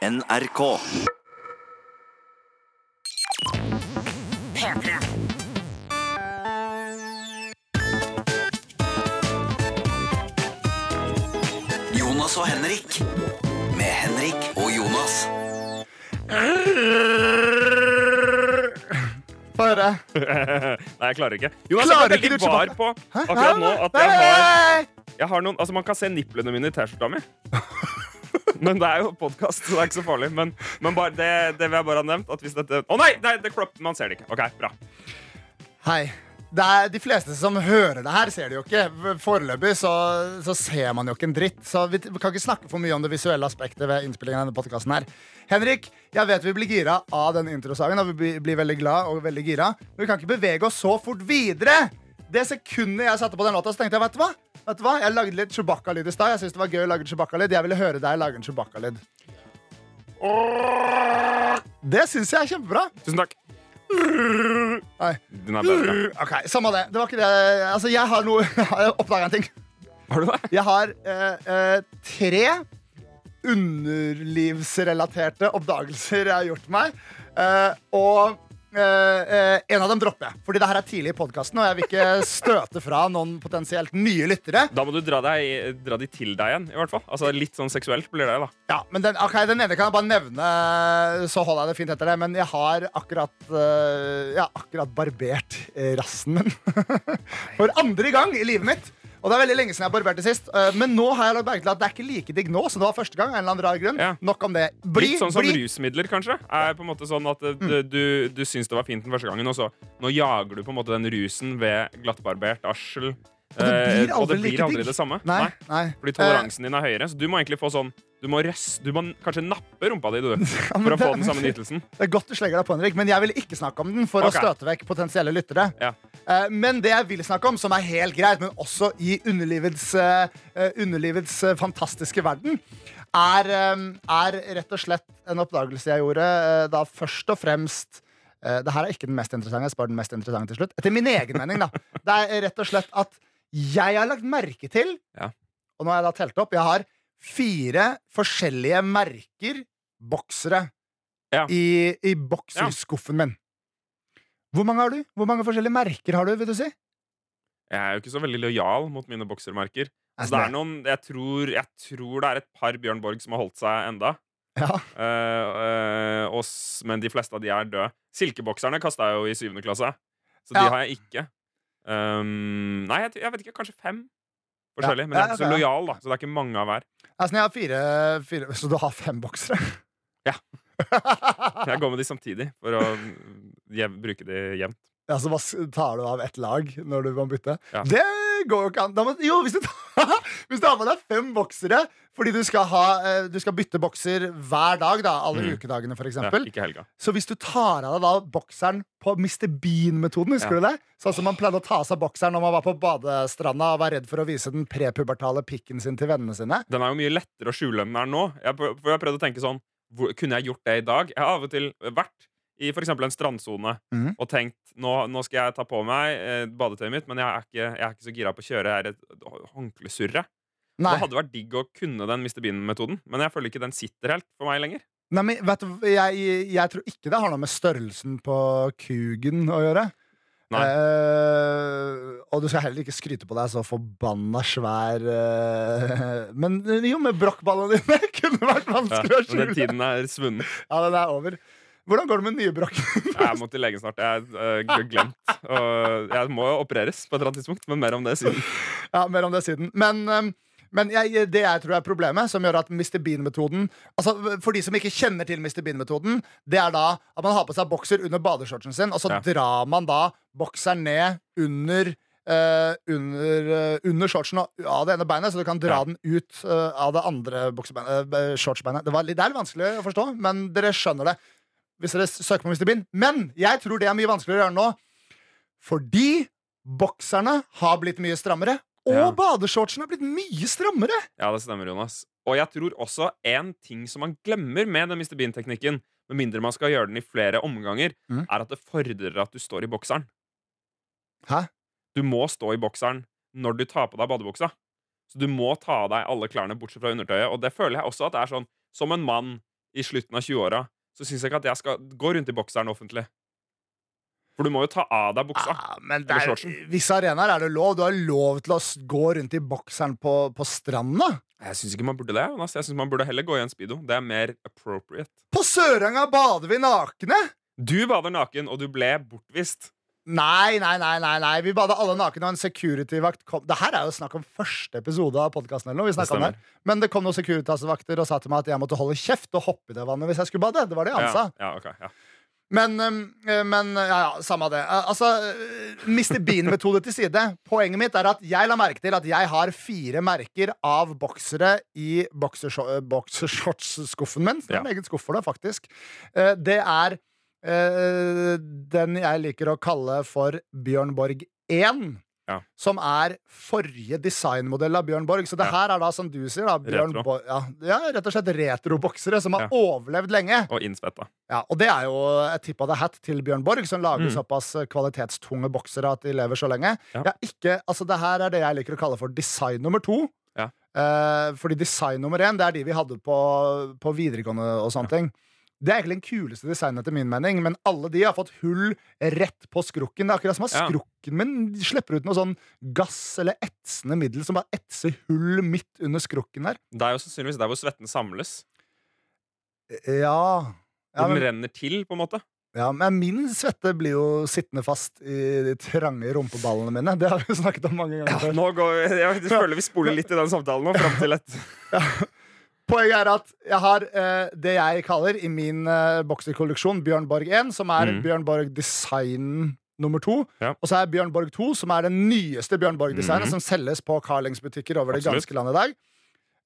NRK. P3. Jonas og Henrik. Med Henrik og Jonas. Få høre. Nei, jeg klarer ikke. Jonas, Klarer jeg ikke du veldig var på akkurat nå at jeg har, jeg har noen Altså, man kan se nipplene mine i T-skjorta mi. Men det er jo podkast, så det er ikke så farlig. Men, men bare, det, det vil jeg bare ha nevnt. At hvis dette Å nei! nei det klopp, man ser det ikke. OK, bra. Hei. Det er de fleste som hører det her, ser det jo ikke. Foreløpig så, så ser man jo ikke en dritt. Så vi, vi kan ikke snakke for mye om det visuelle aspektet ved innspillingen av denne podcasten her. Henrik, jeg vet vi blir gira av den introsangen, og vi blir veldig glad og veldig gira. Men vi kan ikke bevege oss så fort videre. Det sekundet jeg satte på den låta, så tenkte jeg, vet du hva? Vet du hva? Jeg lagde litt Chewbacca-lyd i stad. Jeg synes det var gøy å lage Chewbacca-lyd. Jeg ville høre deg lage en Chewbacca-lyd. Det syns jeg er kjempebra. Tusen takk. Nei. Den er bedre. Ok, Samme det. Det var ikke det. Altså, jeg har noe Jeg har oppdaga en ting. Har du det? Jeg har eh, eh, tre underlivsrelaterte oppdagelser jeg har gjort meg. Eh, og en av dem dropper jeg, fordi det her er tidlig i podkasten. Og jeg vil ikke støte fra noen potensielt nye lyttere. Da må du dra, deg, dra de til deg igjen, i hvert fall. Altså Litt sånn seksuelt blir det, da. Ja, men den, okay, den ene kan jeg bare nevne, så holder jeg det fint etter det. Men jeg har akkurat, eh, jeg har akkurat barbert eh, rassen min. For andre gang i livet mitt. Og det er veldig lenge siden jeg barberte sist. eh, Men nå har jeg lagt merke til at det er ikke like digg nå som det var første gang. en eller annen rar grunn. Ja. Nok om det. Bli, Litt sånn som bli. rusmidler, kanskje. Er på en måte sånn at eh, du, du, du syns det var fint den første gangen, og så nå jager du på en måte den rusen ved glattbarbert arsel. Og det blir eh, aldri det blir aldri det samme. Nei, nei. Fordi toleransen din er høyere. Så du må egentlig få sånn Du må, røst, du må kanskje nappe rumpa di, du. For å få den samme nytelsen. Det er godt du slenger deg på, Henrik, men jeg vil ikke snakke om den for okay. å støte vekk potensielle lyttere. Ja. Eh, Men det jeg vil snakke om, som er helt greit, men også i underlivets, eh, eh, underlivets eh, fantastiske verden, er, eh, er rett og slett en oppdagelse jeg gjorde eh, da først og fremst eh, Det her er ikke den mest interessante, jeg sparer den mest interessante til slutt. Etter min egen mening, da. Det er rett og slett at jeg har lagt merke til, Ja. og nå har jeg da telt opp, jeg har fire forskjellige merker boksere Ja. i, i bokserskuffen min. Hvor mange har du? Hvor mange forskjellige merker har du? vil du si? Jeg er jo ikke så veldig lojal mot mine boksermerker. Altså, det er noen, jeg, tror, jeg tror det er et par Bjørn Borg som har holdt seg enda. Ja. Uh, uh, oss, men de fleste av de er døde. Silkebokserne kasta jeg jo i syvende klasse, så de har jeg ikke. Um, nei, jeg, jeg vet ikke. Kanskje fem forskjellige. Men jeg er ikke så lojal, da. Så det er ikke mange av hver. Altså, jeg har fire, fire Så du har fem boksere? Ja. Jeg går med de samtidig for å jev, bruke de jevnt. Ja, så tar du av ett lag når du må bytte? Ja. Det går jo ikke an. Må, jo, hvis du, tar, hvis du har med deg fem boksere fordi du skal, ha, eh, du skal bytte bokser hver dag, da, alle Mm. ukedagene for Ja. Så hvis du tar av deg da bokseren på Mr. Bean-metoden, husker Ja. du det? Sånn som man pleide å ta av seg bokseren når man var på badestranda og var redd for å vise den prepubertale pikken sin til vennene sine. Den er jo mye lettere å skjule enn den er nå. Jeg, for jeg har prøvd å tenke sånn hvor, Kunne jeg gjort det i dag? Jeg har av og til vært i eksempel en strandsone mm. og tenkt nå, nå skal jeg ta på meg eh, badetøyet mitt, men jeg er ikke, jeg er ikke så gira på å kjøre her et håndklesurre. Det hadde vært digg å kunne den Mr. Bean-metoden, men jeg føler ikke den sitter helt for meg lenger. Nei, men vet du, jeg, jeg tror ikke det har noe med størrelsen på kugen å gjøre. Eh, og du skal heller ikke skryte på deg så forbanna svær uh, Men jo, med brokkballene dine kunne vært Ja, vanskelig å skjule! den tiden er svunnet. Ja, den er over. Hvordan går det med nye brokk? Jeg må til legen snart. Jeg er uh, glemt. Og jeg må jo opereres på et eller annet tidspunkt, men mer om det siden. ja, mer om det siden. Men, Um, men jeg, det jeg tror er problemet, som gjør at Mr. Bean-metoden Altså For de som ikke kjenner til Mr. Bean-metoden, det er da at man har på seg bokser under badeshortsen sin, og så Ja. drar man da bokseren ned under Uh, under, uh, under shortsen av det ene beinet, så du kan dra Ja. den ut uh, av det andre eh, shortsbeinet. Det, var litt, det er litt vanskelig å forstå, men dere skjønner det hvis dere søker på Mr. Bean. Men jeg tror det er mye vanskeligere å gjøre nå, fordi bokserne har blitt mye strammere. Og Ja. badeshortsene har blitt mye strammere! Ja, det stemmer, Jonas. Og jeg tror også en ting som man glemmer med den Mr. Bean-teknikken, med mindre man skal gjøre den i flere omganger, mm. er at det fordrer at du står i bokseren. Hæ? Du må stå i bokseren når du tar på deg badebuksa. Så du må ta av deg alle klærne bortsett fra undertøyet. Og det føler jeg også at det er sånn som en mann i slutten av 20-åra, så syns jeg ikke at jeg skal gå rundt i bokseren offentlig. For du må jo ta av deg buksa. Ja, men der, er, visse arenaer er det lov. Du har lov til å gå rundt i bokseren på, på stranda. Jeg syns ikke man burde det. Jonas. Jeg synes Man burde heller gå i en speedo. Det er mer appropriate. På Søranga bader vi nakne! Du bader naken, og du ble bortvist. Nei, nei, nei, nei, nei. Vi bada alle nakne, og en security-vakt kom Det her er jo snakk om første episode av podkasten. Men det kom noen Securitas-vakter og sa til meg at jeg måtte holde kjeft og hoppe i det vannet hvis jeg skulle bade. Det var det han sa. Ja, ja, okay, ja. Men, um, eh, men ja, ja, samme det. Eh, Altså, eh, Mr. Bean-metode til side. Poenget mitt er at jeg la merke til at jeg har fire merker av boksere i boksersho- boksershorts-skuffen min. Det er en egen skuff for det, faktisk. Det er den jeg liker å kalle for Bjørn Borg 1. Ja. Som er forrige designmodell av Bjørn Borg. Så det Ja. her er da, som du sier, da, Bjørn Retro. Borg, ja, rett og slett retroboksere som har overlevd lenge. Og innsvetta. Ja, og det er jo et tipp av the hat til Bjørn Borg, som lager Mm. såpass eh, kvalitetstunge boksere at de lever så lenge. Ikke, altså det her er det jeg liker å kalle for design nummer to. Ja. Eh, fordi design nummer én, det er de vi hadde på, på videregående og sånne ting. Det er egentlig den kuleste designen etter min mening, men alle de har fått hull rett på skrukken. Det er akkurat som at Ja. skrukken min slipper ut noe sånn gass eller etsende middel som bare etser hull midt under skrukken der. Det er jo sannsynligvis der hvor svetten samles. Ja. Ja, Hvor den renner til, på en måte. Ja, men min svette blir jo sittende fast i de trange rumpeballene mine. Det har vi jo snakket om mange ganger Ja, Nå går, jeg føler vi spoler litt i den samtalen nå, fram til et Poenget er at jeg har eh, det jeg kaller i min eh, bokserkolleksjon Bjørn Borg 1, som er Mm. Bjørn Borg Design nummer to. Ja. Og så er Bjørn Borg 2, som er den nyeste Bjørn Borg-designet, mm. som selges på Carlings-butikker over det ganske land i dag.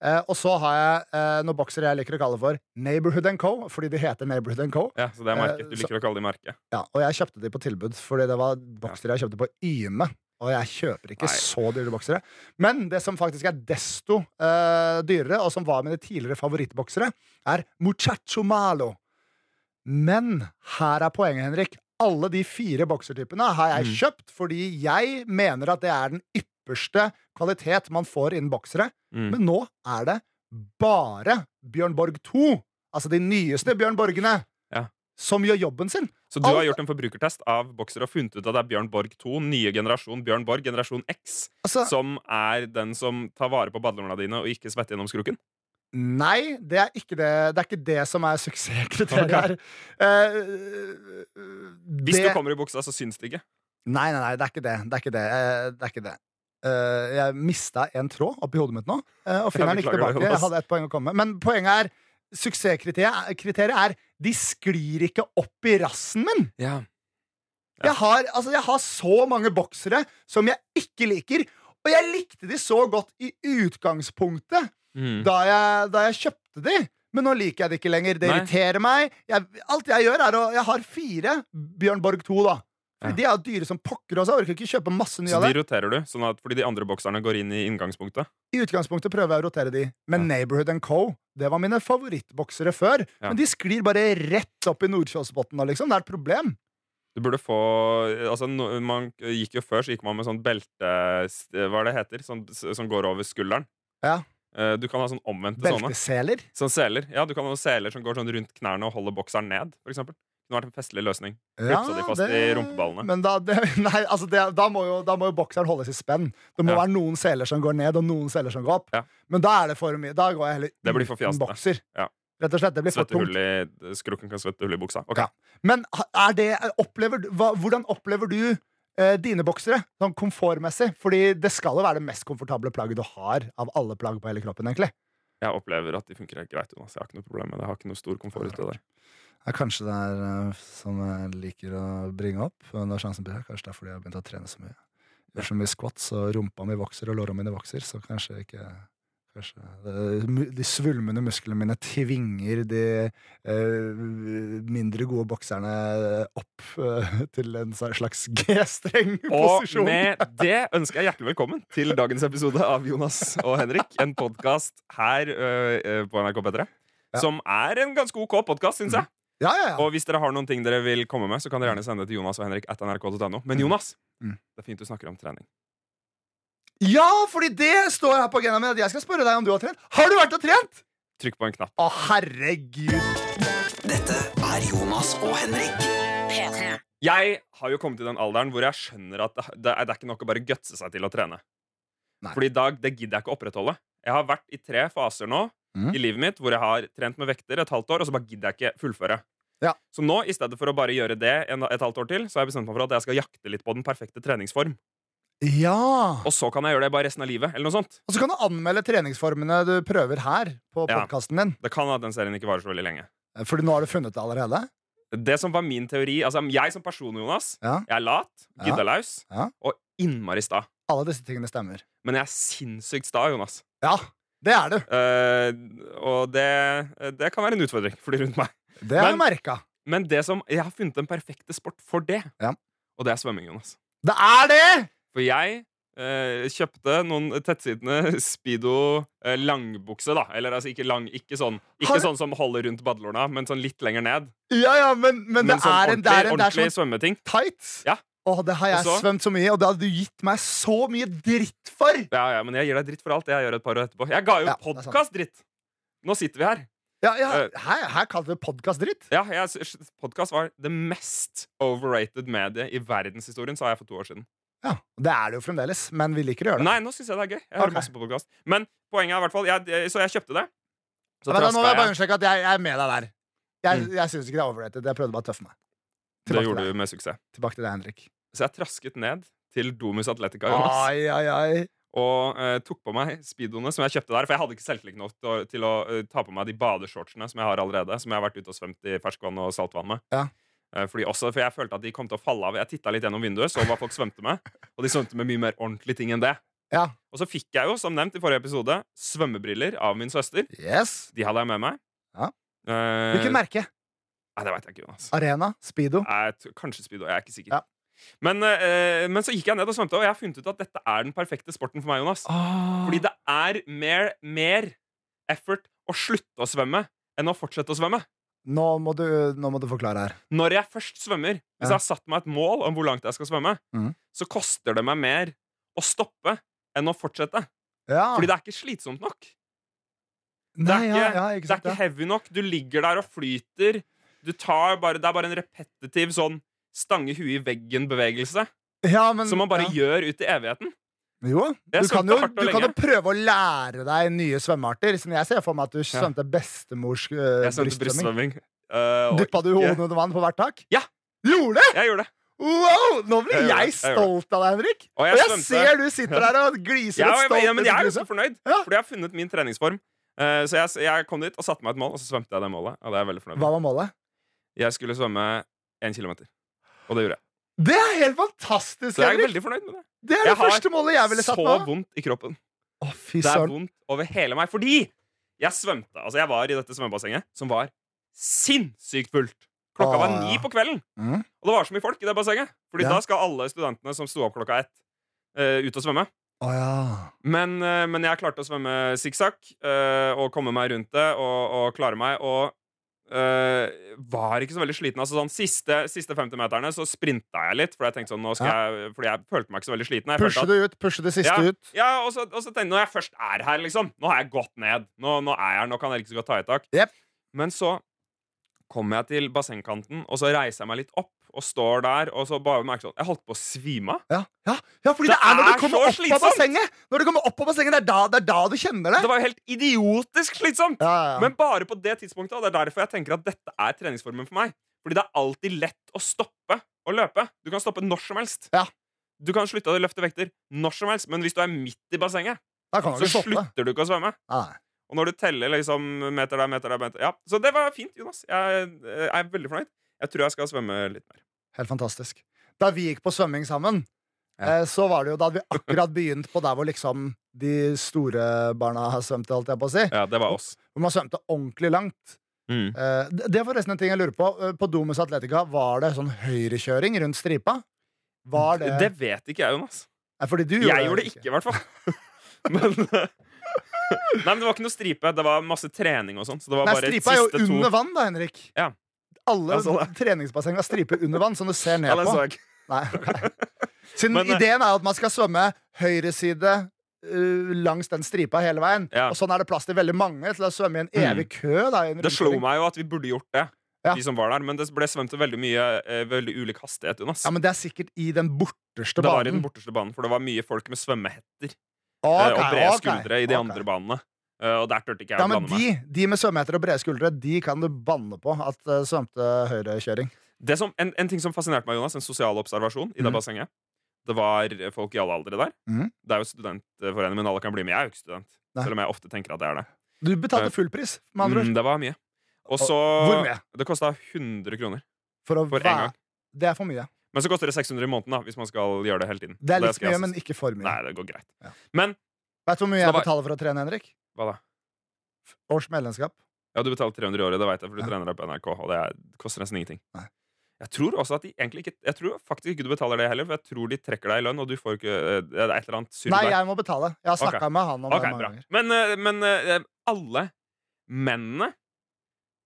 Eh, og så har jeg eh, noen boksere jeg liker å kalle for Neighborhood Co., fordi de heter Neighborhood Co. Ja, så det er merket. Eh, Du så- liker å kalle de merket. Ja, og jeg kjøpte de på tilbud, fordi det var boksere jeg kjøpte på Yme. Og jeg kjøper ikke Nei. så dyre boksere. Men det som faktisk er desto uh, dyrere, og som var mine tidligere favorittboksere, er Muchacho Malo. Men her er poenget, Henrik. Alle de fire boksertypene har jeg Mm. kjøpt fordi jeg mener at det er den ypperste kvalitet man får innen boksere. Mm. Men nå er det bare Bjørn Borg 2, altså de nyeste Bjørn Borgene. Som gjør jobben sin. Så du har gjort en forbrukertest av boksere og funnet ut at det er Bjørn Borg 2, nye generasjon Bjørn Borg, generasjon X, Altså, som er den som tar vare på badelårene dine og ikke svetter gjennom skrukken? Nei, det er ikke det, det, er ikke det som er suksesskriteriet her. Eh, Hvis du kommer i buksa, så syns det ikke. Nei, nei, nei, det er ikke det. Det er ikke det. Eh, det, er ikke det. Uh, jeg mista en tråd oppi hodet mitt nå, uh, og finner den ikke tilbake. Jeg hadde et poeng å komme med. Men poenget er suksesskriteriet er de sklir ikke opp i rassen min. Ja. Ja. Jeg har, altså, jeg har så mange boksere som jeg ikke liker, og jeg likte de så godt i utgangspunktet. Mm. da jeg, da jeg kjøpte de. Men nå liker jeg det ikke lenger. Det Nei. irriterer meg. Jeg, alt jeg gjør, er å Jeg har fire Bjørn Borg 2, da. Fordi. De er dyre som pokker også. Jeg orker ikke kjøpe masse nye Så av de det. roterer du, sånn at, fordi de andre bokserne går inn i inngangspunktet? I utgangspunktet prøver jeg å rotere de. Men Neighborhood Co. Det var mine favorittboksere før. Ja. Men de sklir bare rett opp i Nordkjosbotn nå, liksom. Det er et problem. Du burde få altså, no, Man gikk jo før, så gikk man med sånn belte Hva er det heter? Sånn, som går over skulderen. Ja. Eh, Du kan ha sånn omvendte sånne. Belteseler. Sånn seler. Ja, du kan ha seler som går sånn rundt knærne og holder bokseren ned, for eksempel. Det kunne vært en festlig løsning. Klipsa de fast i rumpeballene. Men da, det, nei, altså det, da, må jo, da må jo bokseren holdes i spenn. Det må Ja. være noen seler som går ned, og noen seler som går opp. Ja. Men da er det for mye. Da går jeg heller Det blir for uten bokser. Ja. Rett og slett, det blir for tungt. Skrukken kan svette hull i buksa. Okay. Ja. Men er det, opplever, hva, hvordan opplever du eh, dine boksere sånn komfortmessig? Fordi det skal jo være det mest komfortable plagget du har av alle plagg på hele kroppen. egentlig Jeg opplever at de funker helt greit. Jonas. Jeg har ikke noe problem med det. Jeg har ikke noe stor komfort ute der. Ja, Kanskje det er som jeg liker å bringe opp. Når sjansen blir Kanskje det er fordi jeg har begynt å trene så mye. Gjør så mye squats, og rumpa mi vokser, og låra mine vokser. Så kanskje ikke Kanskje det, De svulmende musklene mine tvinger de eh, mindre gode bokserne opp eh, til en slags G-streng-posisjon. Og med det ønsker jeg hjertelig velkommen til dagens episode av Jonas og Henrik. En podkast her øh, øh, på NRK P3 Ja. som er en ganske OK podkast, syns jeg. Ja, ja, ja. Og hvis dere har noen ting dere vil komme med, så kan dere gjerne sende det til Jonas og Henrik at nrk.no. Men Jonas, Mm. det er fint du snakker om trening. ja, fordi det står her på agendaen min at jeg skal spørre deg om du har trent. Har du vært og trent? trykk på en knapp. Å, herregud. Dette er Jonas og Henrik. P3. Jeg har jo kommet i den alderen hvor jeg skjønner at det, det, er, det er ikke nok å bare gutse seg til å trene. Nei. Fordi i dag, det gidder jeg ikke å opprettholde. Jeg har vært i tre faser nå Mhm. i livet mitt hvor jeg har trent med vekter et halvt år, og så bare gidder jeg ikke fullføre. Ja. Så nå, i stedet for å bare gjøre det et halvt år til, så har jeg bestemt meg for at jeg skal jakte litt på den perfekte treningsform. Ja. Og så kan jeg gjøre det bare resten av livet. eller noe sånt. Og så kan du anmelde treningsformene du prøver her på Ja. podkasten din. Det kan at den serien ikke varer så veldig lenge. Fordi nå har du funnet det allerede. Det som var min teori Altså, jeg som person, Jonas, Ja. jeg er lat, Ja. Ja. og innmari sta. Alle disse tingene stemmer. Men jeg er sinnssykt sta, Jonas. Ja, det er du. Uh, og det, det kan være en utfordring for de rundt meg. Det har jeg Men- merka. Men det som, jeg har funnet den perfekte sport for det, Ja. og det er svømming, Jonas. Det er det! For jeg uh, kjøpte noen tettsittende Speedo uh, langbukse, da. Eller altså ikke lang, ikke sånn, ikke Har- sånn som holder rundt badelårene, men sånn litt lenger ned. Ja, ja, men, men, det, sånn er en, det er en ordentlig sånn svømmeting. tights. Ja. Åh, det har jeg så- svømt så mye, og det hadde du gitt meg så mye dritt for! Ja, ja, men jeg gir deg dritt for alt det jeg gjør et par år etterpå. Jeg ga jo Ja, det er sant. podkast dritt! Nå sitter vi her. Ja, ja, Eh. her, her kalte du podkast dritt. Ja, Podkast var det mest overrated mediet i verdenshistorien, sa jeg for to år siden. Ja, Det er det jo fremdeles, men vi liker å gjøre det. Nei, nå syns jeg det er gøy. Jeg hører okay. masse på podcast Men poenget er i hvert fall jeg, Så jeg kjøpte det. Så da, nå vil jeg bare understreke at jeg, jeg er med deg der. Jeg, Mm. syns ikke det er overrated. Jeg prøvde bare å tøffe meg. Det gjorde du med suksess. Tilbake til deg, Henrik. Så jeg trasket ned til Domus Atletica Jonas, Ai, ai, ai. og eh, tok på meg speedoene som jeg kjøpte der. For jeg hadde ikke selvtillit nok til å, til å eh, ta på meg de badeshortsene som jeg har allerede. Som jeg har vært ute og svømt i ferskvann og saltvann med. Ja. Eh, fordi også, for jeg følte at de kom til å falle av. Jeg titta litt gjennom vinduet, så hva folk svømte med. Og de svømte med mye mer ordentlige ting enn det. Ja. Og så fikk jeg jo, som nevnt i forrige episode, svømmebriller av min søster. Yes. De hadde jeg med meg. Ja. Eh, Hvilket merke? Nei, det veit jeg ikke, Jonas. Arena? Speedo? Jeg t- kanskje Speedo. Jeg er ikke sikker. Ja. Men, eh, men så gikk jeg ned og svømte, og jeg har funnet ut at dette er den perfekte sporten for meg. Jonas Fordi det er mer, mer effort å slutte å svømme enn å fortsette å svømme. Nå må, du, nå må du forklare her. Når jeg først svømmer, hvis Ja. jeg har satt meg et mål om hvor langt jeg skal svømme, mm. så koster det meg mer å stoppe enn å fortsette. Ja. Fordi det er ikke slitsomt nok. Det er ikke, ja, ikke det er ikke heavy nok. Du ligger der og flyter. Du tar bare, det er bare en repetitiv sånn stange huet i veggen-bevegelse ja, men, som man bare ja. gjør ut i evigheten. Jo, du kan jo, du kan jo prøve å lære deg nye svømmearter. Som jeg ser for meg at du svømte bestemors uh, Jeg svømte brystsvømming. Uh, Duppa du hodet under vann på hvert tak? Ja. Gjorde det? Jeg gjorde det. Wow! Nå blir Jeg jeg jeg stolt av deg, Henrik. Og Og jeg jeg ser du sitter der og gliser Ja, litt stolt. ja, men jeg er jo så fornøyd, Ja. fordi jeg har funnet min treningsform. Uh, så jeg, jeg kom dit og satte meg et mål, og så svømte jeg det målet. Og det er jeg veldig fornøyd Hva var målet? Jeg skulle svømme én kilometer. Og det gjorde jeg. Det er helt fantastisk, Så jeg er Henrik! veldig fornøyd med det. Det er Jeg det har første målet jeg ville satt Så meg. vondt i kroppen. Å, fy Det er søren. vondt over hele meg. Fordi jeg svømte. Altså, jeg var i dette svømmebassenget, som var sinnssykt fullt. Klokka var ni på kvelden. Mm. Og det var så mye folk i det bassenget. Fordi Ja. da skal alle studentene som sto opp klokka ett, eh, ut og svømme. Å ja. Men, eh, men jeg klarte å svømme sikksakk uh, og komme meg rundt det og, og klare meg. Og eh, var ikke så veldig sliten. Altså sånn Siste, siste 50-meterne så sprinta jeg litt, for jeg tenkte sånn, nå skal jeg, fordi jeg følte meg ikke så veldig sliten. Jeg Pushe det ut. Pushe det siste Ja. ut. ja, og så, og så tenkte jeg, når jeg først er her, liksom Nå har jeg gått ned. Nå, nå er jeg her, nå kan jeg ikke så godt ta i tak. Yep. Men så kommer jeg til bassengkanten, og så reiser jeg meg litt opp og står der, og så bare merker sånn Jeg holdt på å svime av. Ja, ja, ja fordi Det det, er når du kommer opp av slitsomt! bassenget! Når du kommer opp av bassenget, det er da, det er da du kjenner det. Det var jo helt idiotisk slitsomt! Ja. Men bare på det tidspunktet, og det er derfor jeg tenker at dette er treningsformen for meg. Fordi det er alltid lett å stoppe å løpe. Du kan stoppe når som helst. Ja. Du kan slutte å løfte vekter når som helst, men hvis du er midt i bassenget, så slutter du ikke å svømme. Nei. Og når du teller liksom meter der, meter der, meter Ja, Så det var fint, Jonas. Jeg jeg er veldig fornøyd. Jeg tror jeg skal svømme litt mer. Helt fantastisk. Da vi gikk på svømming sammen, Ja. eh, så var det jo da hadde vi akkurat begynt på der hvor liksom de store barna har svømt, holdt jeg på å si. Ja, det var oss. Hvor man svømte ordentlig langt. Mm. Eh, det er forresten en ting jeg lurer på. Eh, På Domus Atletica, var det sånn høyrekjøring rundt stripa? Var det, Det vet ikke jeg, Jonas. Nei, fordi du Jeg gjorde det ikke, i hvert fall. Men eh, Nei, men det var ikke noe stripe. Det var masse trening og sånn. Så Nei, stripa er jo under to under vann, da, Henrik. Ja. Alle Ja, treningsbasseng har striper under vann, som du ser ned Ja, på. ikke. Nei, okay. Siden Men, eh, ideen er at man skal svømme høyre side øh, langs den stripa hele veien. Ja. Og sånn er det plass til veldig mange til å svømme i en Mm. evig kø. Da, i en Det slo meg jo at vi burde gjort det, Ja. de som var der. Men det ble svømt til veldig mye eh, Veldig ulik hastighet, Jonas. Ja, men det er sikkert i den borterste det var i den borteste banen, for det var mye folk med svømmehetter Eh, og brede skuldre i de okay. andre banene. Eh, og der turte ikke jeg Ja, å blande de, meg. de, med svømmehetter og brede skuldre De kan du banne på at uh, svømte høyrekjøring. Det som, en, en ting som fascinerte meg, Jonas, en sosial observasjon i det mm. bassenget. Det var folk i alle aldre der. Mm. Det er jo studentforening, men alle kan bli med. Jeg er jo ikke student. Nei. Selv om jeg ofte tenker at jeg er det. Du betalte Eh, full pris, med andre ord. Mm, det var mye. Og så Det kosta 100 kroner. For, å for en gang. Det er for mye. Men så koster det 600 i måneden da hvis man skal gjøre det hele tiden. Det er litt mye, men ikke for mye. Nei, det går greit. Ja. Men Vet du hvor mye jeg var- betaler for å trene, Henrik? hva da? Års medlemskap. Ja, du betaler 300 i året, det vet jeg, for du Ja. trener deg på NRK. Og det, er, koster nesten ingenting. Nei. Jeg tror også at de egentlig ikke Jeg tror faktisk ikke du betaler det heller, for jeg tror de trekker deg i lønn, og du får ikke eh, Det er et eller annet surr Nei, jeg må betale. Jeg har snakka okay. med han om okay, det mange bra. ganger. Men, eh, men eh, alle mennene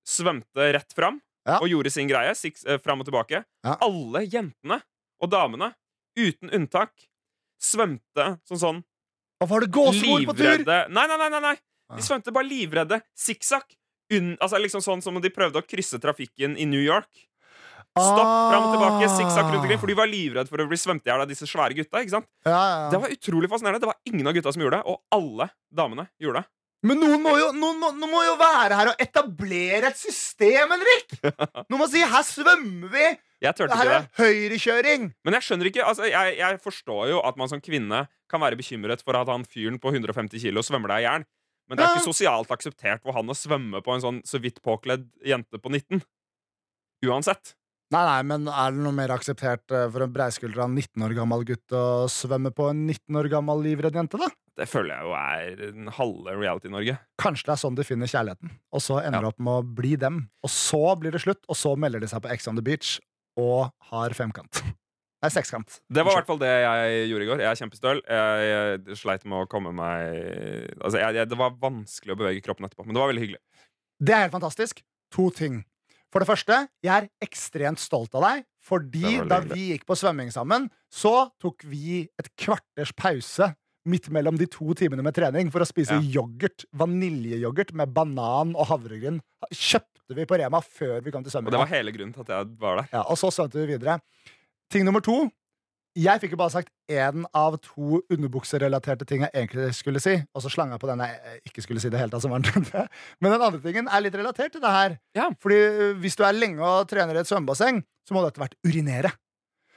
svømte rett fram Ja. og gjorde sin greie. Six, eh, fram og tilbake. Ja. Alle jentene og damene, uten unntak, svømte sånn sånn Og var det gåsehud på tur? Nei, nei, nei! nei, nei. Ah. De svømte bare livredde sikksakk. Altså liksom sånn som om de prøvde å krysse trafikken i New York. Stopp, fram og tilbake, sikksakk rundt omkring. For de var livredde for å bli svømt i hjel av disse svære gutta. ikke sant? Ja, ja, ja. Det var utrolig fascinerende. Det var ingen av gutta som gjorde det, og alle damene gjorde det. Men noen må, jo, noen, må, noen må jo være her og etablere et system, Henrik! Noen må si 'her svømmer vi'! Jeg turte Her er det. høyrekjøring! Men jeg skjønner ikke, altså jeg, jeg forstår jo at man som kvinne kan være bekymret for at han fyren på 150 kilo svømmer deg i hjel. Men det er Ja. ikke sosialt akseptert for han å svømme på en sånn så vidt påkledd jente på 19. Uansett. Nei, nei, men er det noe mer akseptert eh, for en breiskuldra 19 år gammel gutt å svømme på en 19 år gammel livredd jente, da? Det føler jeg jo er den halve reality-Norge. Kanskje det er sånn de finner kjærligheten, og så ender det opp med å bli dem. Og så blir det slutt, og så melder de seg på Ex on the Beach og har femkant. Nei, sekskant. Det var i hvert fall det jeg gjorde i går. Jeg er kjempestøl. Jeg, jeg sleit med å komme meg Altså, jeg, jeg, Det var vanskelig å bevege kroppen etterpå, men det var veldig hyggelig. Det er helt fantastisk. To ting. For det første, jeg er ekstremt stolt av deg. Fordi da vi gikk på svømming sammen, så tok vi et kvarters pause midt mellom de to timene med trening for å spise Ja. yoghurt, vaniljeyoghurt med banan og havregryn. Kjøpte vi på Rema før vi kom til Og det var hele grunnen til at jeg var der. Ja, og så svømte vi videre. Ting nummer to. Jeg fikk jo bare sagt én av to underbukserelaterte ting jeg egentlig skulle si. Og så slang jeg på den jeg ikke skulle si det hele tatt. Som var den. Men den andre tingen er litt relatert til det her. Ja. Fordi hvis du er lenge og trener i et svømmebasseng, så må du etter hvert urinere.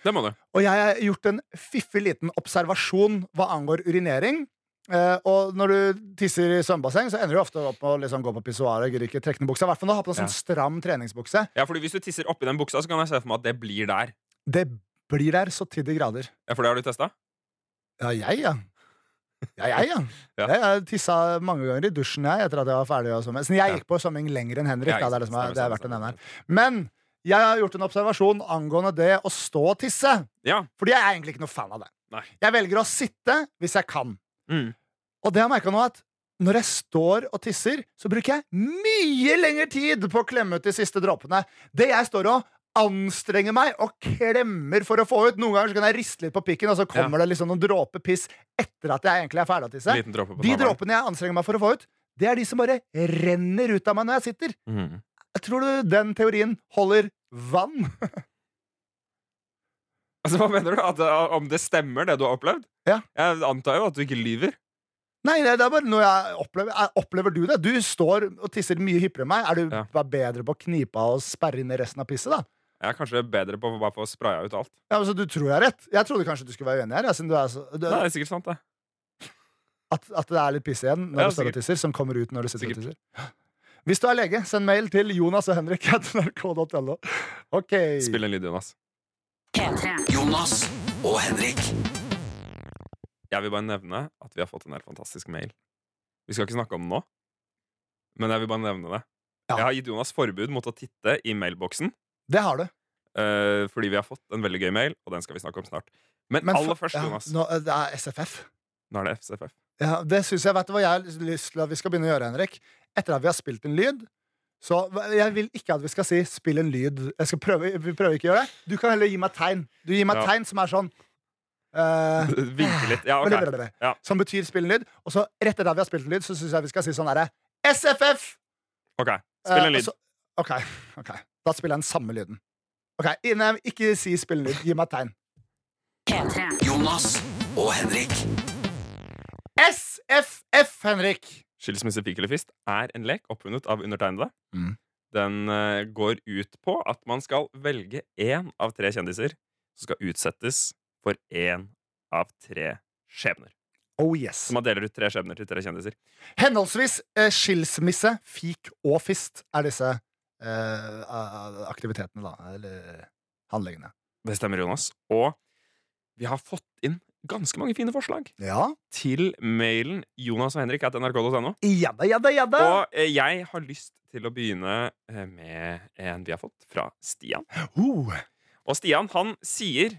Det må du. Og jeg har gjort en fiffig liten observasjon hva angår urinering. Uh, og når du tisser i svømmebasseng, så ender du ofte opp med å liksom gå på pissoaret. I hvert fall når du har på deg sånn stram treningsbukse. Ja, fordi Hvis du tisser oppi den buksa, så kan jeg se for meg at det blir der. Det blir der så til de grader. Ja, For det har du testa? Ja, jeg, ja. Ja, jeg, ja. Ja. Jeg har tissa mange ganger i dusjen jeg, etter at jeg var ferdig å sånn. Så jeg gikk på svømming lenger enn Henrik. Ja, da, det, er det, som er, stemmer, det er verdt å nevne her. Men jeg har gjort en observasjon angående det å stå og tisse. Ja. Fordi jeg er egentlig ikke noe fan av det. Nei. Jeg velger å sitte hvis jeg kan. Mm. Og det har jeg merka nå at når jeg står og tisser, så bruker jeg mye lengre tid på å klemme ut de siste dråpene. Det jeg står og anstrenger meg og klemmer for å få ut. Noen ganger så kan jeg riste litt på pikken, og så kommer det liksom noen dråper piss etter at jeg egentlig er ferdig å tisse. De dråpene jeg anstrenger meg for å få ut, det er de som bare renner ut av meg når jeg sitter. Mm. Jeg tror du den teorien holder vann? Altså, Hva mener du? At, uh, om det stemmer, det du har opplevd? Ja. Jeg antar jo at du ikke lyver. Nei, det det er bare noe jeg opplever. Er- Opplever du det? Du står og tisser mye hyppigere enn meg. Er du Ja. bedre på å knipe av og sperre inn resten av pisset, da? Jeg er kanskje bedre på å bare få spraya ut alt. Ja, altså, du tror jeg er rett? Jeg trodde kanskje du skulle være uenig her. Ja, siden du er så, du, Nei, det er sikkert sant, det. at, at det er litt piss igjen når Ja, du står og tisser, som kommer ut når du sitter Sikkert. og tisser. Hvis du er lege, send mail til Jonas og Henrik nrk.no. Ok. Spill en lyd, Jonas. Jonas og Henrik. Jeg vil bare nevne at vi har fått en helt fantastisk mail. Vi skal ikke snakke om den nå, men jeg vil bare nevne det. Ja. Jeg har gitt Jonas forbud mot å titte i mailboksen, Det har du. eh, fordi vi har fått en veldig gøy mail, og den skal vi snakke om snart. Men, Men aller for- først, ja, Jonas. nå, det er SFF. Nå er det FCFF. Ja, det synes jeg, vet du hva jeg har lyst til at vi skal begynne å gjøre, Henrik? Etter at vi har spilt en lyd så Jeg vil ikke at vi skal si 'spill en lyd'. Jeg skal prøve, vi prøver ikke å gjøre det. Du kan heller gi meg tegn. Du gir meg Ja. tegn som er sånn Eh, Vinke litt. Ja, ok. blablabla, Ja. Som betyr spill en lyd. Og så rett etter at vi har spilt en lyd, så syns jeg vi skal si sånn derre SFF! Ok, Spill en Eh, lyd. og så- ok, ok. Da spiller jeg den samme lyden. Ok, Inem, Ikke si spillelyd. Gi meg et tegn. Jonas og Henrik. SFF, Henrik! Skilsmisse, pik eller fist er en lek oppfunnet av undertegnede. Mm. Den uh, går ut på at man skal velge én av tre kjendiser som skal utsettes for én av tre skjebner. Oh yes. Så man deler ut tre skjebner til tre kjendiser. Henholdsvis eh, skilsmisse, fik og fist er disse aktivitetene, da. Eller handlingene. Det stemmer, Jonas. Og vi har fått inn ganske mange fine forslag Ja. til mailen jonas og henrik at nrk.no. Og eh, jeg har lyst til å begynne eh, med en vi har fått fra Stian. Uh. Og Stian, han sier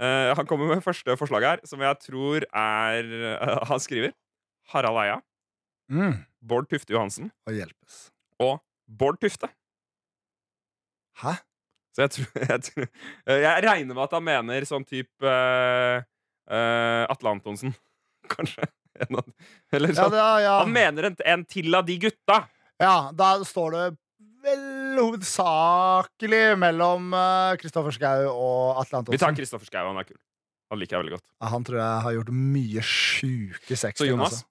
uh, Han kommer med første forslag her, som jeg tror er uh, Han skriver Harald Eia, Mm. Bård Tufte Johansen Og hjelpes. og Bård Tufte. Hæ? Så jeg tror Jeg, tror, eh, jeg regner med at han mener sånn type uh, uh, Atle Antonsen, kanskje. Eller Ja, sånn. det, ja. Han mener en, en til av de gutta! ja, da står det vel hovedsakelig mellom Kristoffer Schau og Atle Antonsen. Vi tar Kristoffer Schou, han er kul. Han liker jeg veldig godt. Ja, Han tror jeg har gjort mye sjuke sex. Så Jonas?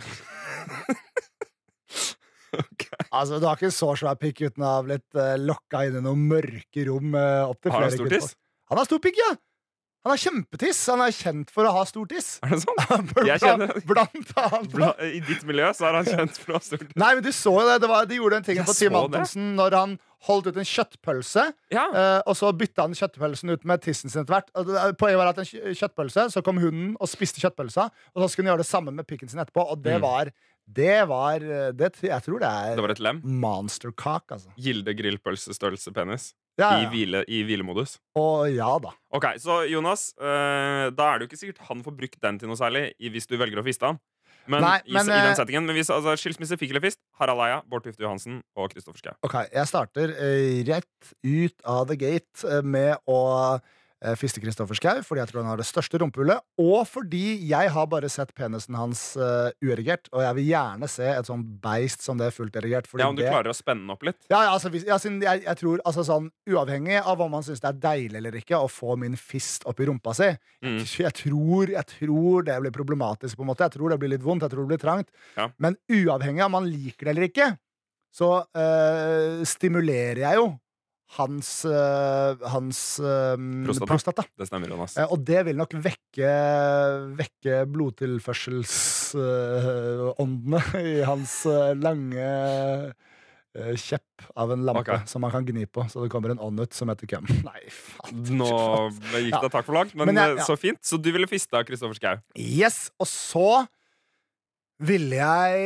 Altså. Ok. altså, du har ikke så svær pikk uten å ha blitt uh, lokka inn i noen mørke rom uh, opp til Har han stor tiss? Han har stor pikk, ja! Han har kjempetiss. Han er kjent for å ha stor tiss. Er det sånn? Jeg kjenner- blant annet. Bla, I ditt miljø så er han kjent for å ha stort Nei, men du så jo det. det var, de gjorde den tingen på Team det. Antonsen når han holdt ut en kjøttpølse. Ja. uh, og så bytta han kjøttpølsen ut med tissen sin etter hvert. Poenget var at en kjøttpølse, så kom hunden og spiste kjøttpølsa. Og så skulle han gjøre det samme med pikken sin etterpå. Og det Mm. var Det var eh, det, Jeg tror det er Det var et lem. monster cock, altså. Gilde grillpølsestørrelse penis. Ja, I, hvile, I hvilemodus. Å, ja da. Ok, Så Jonas, eh, da er det jo ikke sikkert han får brukt den til noe særlig hvis du velger å fiste han. Men, Nei, i, men, i den eh, settingen Men hvis altså, skilsmisse, fikk eller fist, Harald Eia, Bård Tufte Johansen og Kristoffer Schou. Ok, jeg starter eh, rett ut av the gate eh, med å fiste Kristoffer Schou, fordi jeg tror han har det største rumpehullet, og fordi jeg har bare sett penisen hans uh, uerigert, og jeg vil gjerne se et sånn beist som det er fullt erigert. Ja, Om du det- klarer å spenne den opp litt. Ja, ja, altså, ja, jeg, jeg tror, altså sånn, Uavhengig av om man syns det er deilig eller ikke å få min fist opp i rumpa si, Mm. jeg, tror, jeg tror det blir problematisk. på en måte Jeg tror det blir litt vondt, jeg tror det blir trangt. Ja. Men uavhengig av om man liker det eller ikke, så eh, stimulerer jeg jo hans, eh, hans um, Prostata. prostata. Det stemmer, Jonas. Eh, og det vil nok vekke, vekke blodtilførselsåndene i hans lange uh, kjepp av en lampe okay. som man kan gni på, så det kommer en ånd ut som heter køm. Nei, faen. Nå gikk det takk for langt, men, Men jeg- ja. så fint. Så du ville fista Kristoffer Schau? Yes, og så ville jeg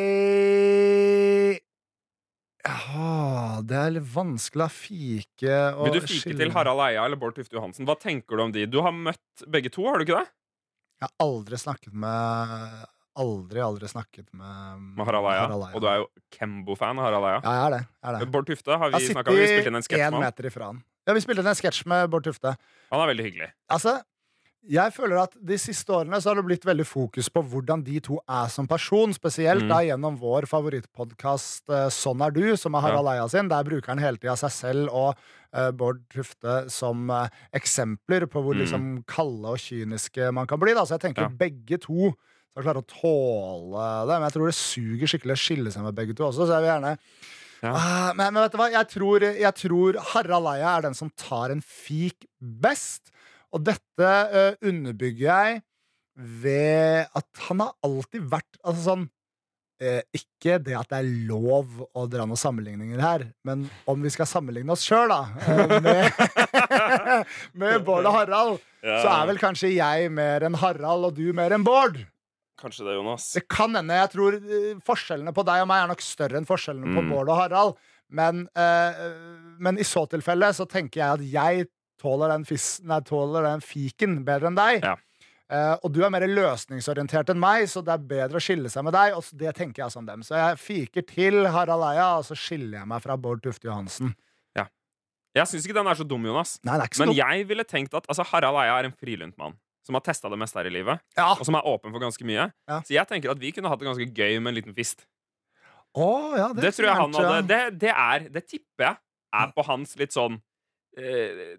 ja, det er litt vanskelig å fike og Vil du fike skille- til Harald Eia eller Bård Tufte Johansen? Hva tenker du om de? Du har møtt begge to, har du ikke det? Jeg har aldri snakket med Aldri, aldri snakket med, Med Harald Eia. Og du er jo Kembo-fan av Harald Eia. Ja, jeg er det. Jeg er det. Bård Tufte har vi snakka med. Vi spilte inn en sketsj med han. Ja, vi spilte inn en sketsj med Bård Tufte. Han er veldig hyggelig. Altså, jeg føler at De siste årene så har det blitt veldig fokus på hvordan de to er som person. Spesielt Mm. da gjennom vår favorittpodkast Sånn er du, som er Harald Eia sin. Der bruker han hele tida seg selv og uh, Bård Tufte som uh, eksempler på hvor Mm. liksom kalde og kyniske man kan bli. Da. Så jeg tenker Ja. begge to skal klare å tåle det. Men jeg tror det suger skikkelig å skille seg med begge to også, så jeg vil gjerne Ja. Ah, men, men vet du hva? Jeg tror, jeg tror Harald Eia er den som tar en fik best. Og dette uh, underbygger jeg ved at han har alltid vært altså sånn eh, Ikke det at det er lov å dra noen sammenligninger her, men om vi skal sammenligne oss sjøl, da, eh, med, med Bård og Harald, så er vel kanskje jeg mer enn Harald og du mer enn Bård. Kanskje det, Jonas. Det kan hende. Jeg tror eh, forskjellene på deg og meg er nok større enn forskjellene på Mm. Bård og Harald. Men, eh, men i så tilfelle så tenker jeg at jeg tåler den, fis, nei, tåler den fiken bedre enn deg. Ja. Uh, og du er mer løsningsorientert enn meg, så det er bedre å skille seg med deg. Og så- det tenker jeg som dem. Så jeg fiker til Harald Eia, og så skiller jeg meg fra Bård Tufte Johansen. Ja. Jeg syns ikke den er så dum, Jonas. Nei, det er ikke så Men dum. jeg ville tenkt at altså, Harald Eia er en frilunt mann. som har testa det meste her i livet, Ja. og som er åpen for ganske mye. Så jeg tenker at vi kunne hatt det ganske gøy med en liten fist. Å, ja, Det, tror jeg han hadde det, det er Det tipper jeg er på hans litt sånn eh,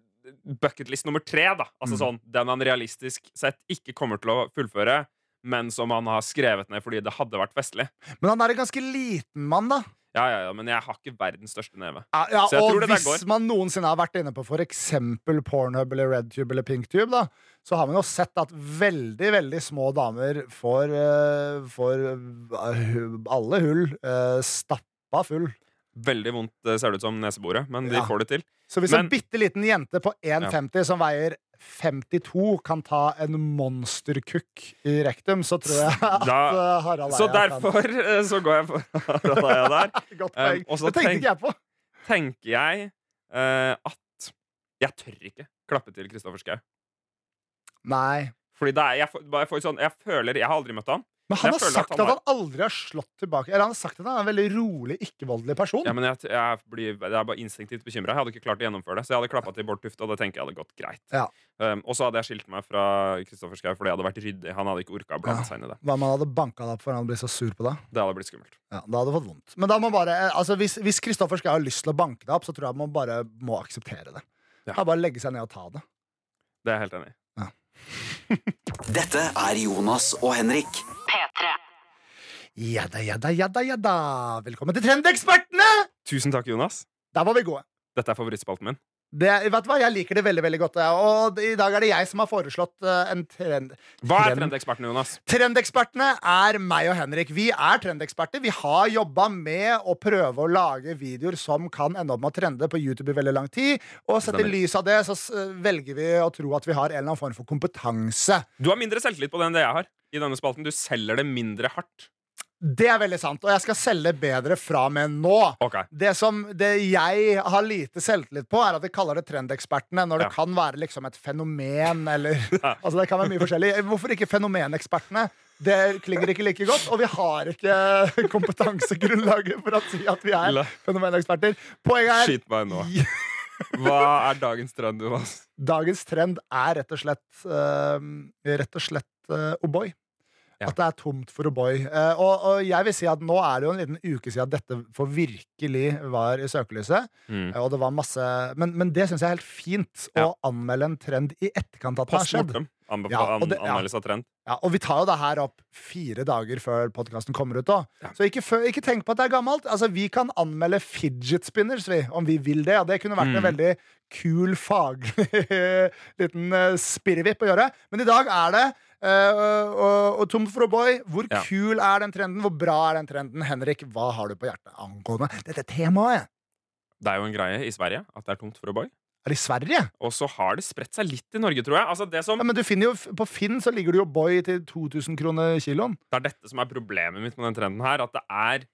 bucketlist nummer tre, da. Altså Mm. sånn den han realistisk sett ikke kommer til å fullføre, men som han har skrevet ned fordi det hadde vært festlig. Men han er en ganske liten mann, da. Ja, ja, ja, men jeg har ikke verdens største neve. Ja, ja, og tror det der hvis man noensinne har vært inne på eksempel Pornhub eller RedTube eller PinkTube, da, så har man jo sett at veldig, veldig små damer får, uh, får eh, alle hull uh, stappa full. Veldig vondt eh, ser det ut som neseboret, men de Ja. får det til. Så hvis Men- en bitte liten jente på 1,50 som veier 52 kan ta en monsterkukk i rektum, så tror jeg at Da- Harald Eia Så derfor kan. så går jeg for Harald Eia der. Godt Um, poeng. og så det tenkte tenk- ikke jeg på. Tenker jeg uh, at jeg tør ikke klappe til Kristoffer Schou. Nei. Fordi det er, jeg, får sånn, jeg føler Jeg har aldri møtt han. Men han har sagt at at han han, aldri har slått tilbake. Eller han har sagt at han er en veldig rolig, ikke-voldelig person. Ja, men jeg, jeg, blir, jeg er bare instinktivt bekymra. Jeg hadde ikke klart å gjennomføre det. Så jeg hadde klappa til Bård Tufte, og det tenker jeg hadde gått greit. Ja. Um, og så hadde jeg skilt meg fra Kristoffer Schau fordi jeg hadde vært ryddig. Han hadde ikke orka å blande Ja. seg inn i det. Hva om han hadde banka deg opp for han ble så sur på deg? Det hadde blitt skummelt. Ja, da hadde fått vondt. Men da må bare, eh, altså hvis, Kristoffer skal har lyst til å banke deg opp, så tror jeg man bare må akseptere det. Ja. Ja. Bare legge seg ned og ta det. Det er jeg helt enig i. Dette er Jonas og Henrik. P3. Jadda, jadda, jadda, jadda. Velkommen til Trendekspertene! Tusen takk, Jonas. Der var vi gode. Dette er favorittspalten min. Det, vet du hva? Jeg liker det veldig veldig godt. Og i dag er det jeg som har foreslått eh, en trend. Hva er trendekspertene, Jonas? Trendekspertene er meg og Henrik. Vi er trendeksperter. Vi har jobba med å prøve å lage videoer som kan ende opp med å trende på YouTube i veldig lang tid. Og sett i lys av det så velger vi å tro at vi har en eller annen form for kompetanse. Du har mindre selvtillit på det enn det jeg har. I denne spalten Du selger det mindre hardt. Det er veldig sant, og jeg skal selge bedre fra og med nå. Okay. Det som det jeg har lite selvtillit på, er at vi kaller det trendekspertene når det Ja. kan være liksom et fenomen eller Ja. Altså det kan være mye forskjellig. Hvorfor ikke fenomenekspertene? Det klinger ikke like godt, og vi har ikke kompetansegrunnlaget for å si at vi er fenomeneksperter. Poenget er Skyt meg nå. Hva er dagens trend, Jonas? Dagens trend er rett og slett uh, Rett og slett uh, O'boy. Ja. At det er tomt for O'boy. Eh, og, og jeg vil si at nå er det jo en liten uke siden at dette for virkelig var i søkelyset. Mm. Eh, Og det var masse Men, men det syns jeg er helt fint. Ja. Å anmelde en trend i etterkant av at det har skjedd. Ja, og det-. Anmeldelse av trend. Ja, og vi tar jo det her opp fire dager før podkasten kommer ut. Da. Så ikke, før, ikke tenk på at det er gammelt. Altså, vi kan anmelde fidget spinners vi, om vi vil det. Og det kunne vært en Mm. veldig kul, faglig liten uh, spirrevipp å gjøre. Men i dag er det uh, og, og Tom for O'boy. Hvor Ja. kul er den trenden? Hvor bra er den trenden? Henrik, hva har du på hjertet angående dette temaet? Det er jo en greie i Sverige at det er tomt for O'boy. Er det i Sverige? Og så har det spredt seg litt i Norge, tror jeg. Altså det, som, Ja, men du finner jo, På Finn så ligger det jo Boy til 2000 kroner kiloen. det er dette som er problemet mitt med den trenden her. At det er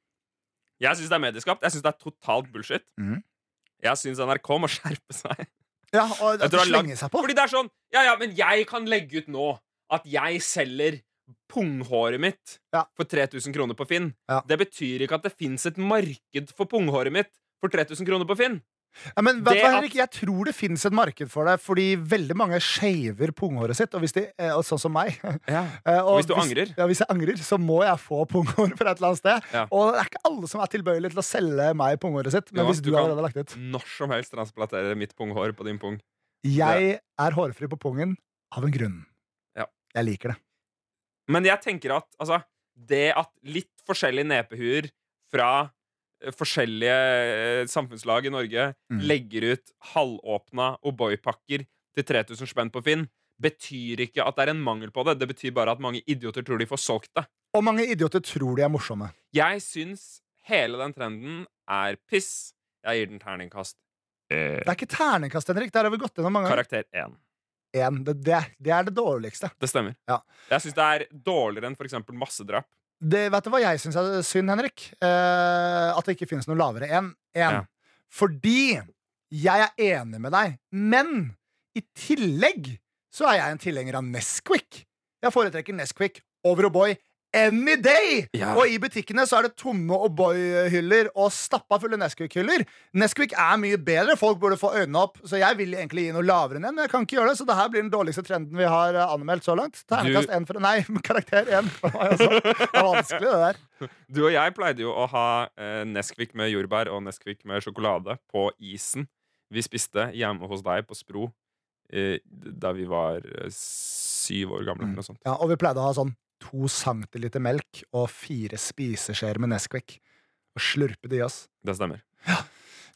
Jeg syns det er medieskapt. Jeg syns det er totalt bullshit. Mm. Jeg syns NRK må skjerpe seg. Ja, og at du de er slenger seg på. Fordi det er sånn Ja, ja, men jeg kan legge ut nå at jeg selger punghåret mitt Ja. for 3000 kroner på Finn. Ja. Det betyr ikke at det fins et marked for punghåret mitt for 3000 kroner på Finn. Ja, men vet hva, Henrik, Jeg tror det fins et marked for det, fordi veldig mange shaver punghåret sitt. Og hvis de, eh, og sånn som meg. Ja. Og hvis du angrer. Ja, hvis jeg angrer, så må jeg få punghår fra et eller annet sted. Ja. Og det er ikke alle som er tilbøyelige til å selge meg punghåret sitt. Men Jo, hvis du, du allerede har lagt ut Når som helst transplantere mitt punghår på din pung. Jeg er hårfri på pungen av en grunn. Jeg liker det. Men jeg tenker at altså, det at litt forskjellige nepehuer fra eh, forskjellige eh, samfunnslag i Norge Mm. legger ut halvåpna O'boy-pakker til 3000 spenn på Finn, betyr ikke at det er en mangel på det. Det betyr bare at mange idioter tror de får solgt det. Og mange idioter tror de er morsomme. Jeg syns hele den trenden er piss. Jeg gir den terningkast Det er ikke terningkast, Henrik. Der har vi gått gjennom mange ganger. karakter 1. En. Det, det, det er det dårligste. Det stemmer. Ja. Jeg syns det er dårligere enn for eksempel massedrap. Det, vet du hva jeg syns er synd, Henrik? Eh, at det ikke finnes noe lavere enn én. Ja. Fordi jeg er enig med deg, men i tillegg så er jeg en tilhenger av Nesquik. Jeg foretrekker Nesquik over O'boy any day! Ja. Og i butikkene så er det tomme O'boy-hyller og stappa fulle Nesquik-hyller. Nesquik er mye bedre. Folk burde få øynene opp. Så jeg vil egentlig gi noe lavere enn en. men jeg kan ikke gjøre det. Så det her blir den dårligste trenden vi har eh, anmeldt så langt. Ternekast én for Nei, karakter én meg. Det er vanskelig, det der. Du og jeg pleide jo å ha eh, Nesquik med jordbær og Nesquik med sjokolade på isen vi spiste hjemme hos deg på Spro eh, da vi var eh, syv år gamle. Mm. Ja, og vi pleide å ha sånn to centiliter melk og fire spiseskjeer med Nesquik. Og slurpe det i oss. Det stemmer. Ja,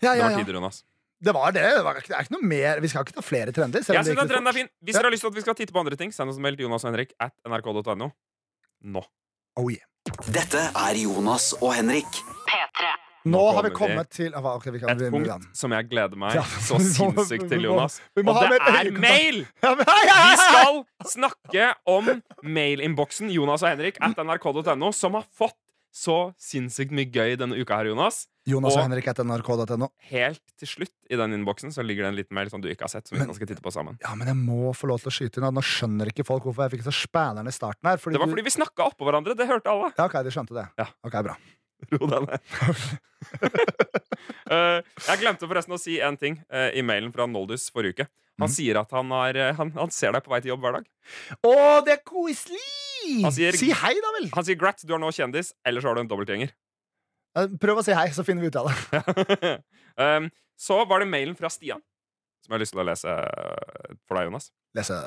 Det ja, var ja. tider, Jonas. Det var det. det, var, ikke- det er ikke noe mer. Vi skal ikke ta flere trender. selv om Jeg det synes den trenden er fin. Hvis Ja. dere har lyst til at vi skal titte på andre ting, send oss en mail til Jonas og Henrik at nrk.no. Nå. Oh, yeah. Dette er Jonas og Henrik. P3. Nå Nå har vi kommet vi- til ah, ok, vi Et punkt punkt som jeg gleder meg Ja, så sinnssykt til, må- Jonas. må Og det er mail! ja, men, Vi skal snakke om mailinnboksen Jonas og Henrik at nrk.no, som har fått så sinnssykt mye gøy denne uka her, Jonas. Jonas og Og- Henrik etter nrk.no. Helt til slutt i den innboksen så ligger det en liten mail som du ikke har sett. Som vi Men- vi skal titte på sammen Ja, men jeg må få lov til å skyte inn nå skjønner ikke folk hvorfor jeg fikk så spanneren i starten her. Det var fordi vi snakka oppå hverandre. Det hørte alle. Ja, ok, de skjønte det. Ja. Ok, bra. Ro deg ned. Eh, jeg glemte forresten å si en ting eh, i mailen fra Noldus forrige uke. Han mm. sier at han, har, eh, han, han ser deg på vei til jobb hver dag. Å, det er koselig! Si hei, da vel! Han sier grat, du er nå kjendis, eller så har du en dobbeltgjenger. Prøv å si hei, så finner vi ut av det. um, så var det mailen fra Stian, som jeg har lyst til å lese for deg, Jonas. Lese,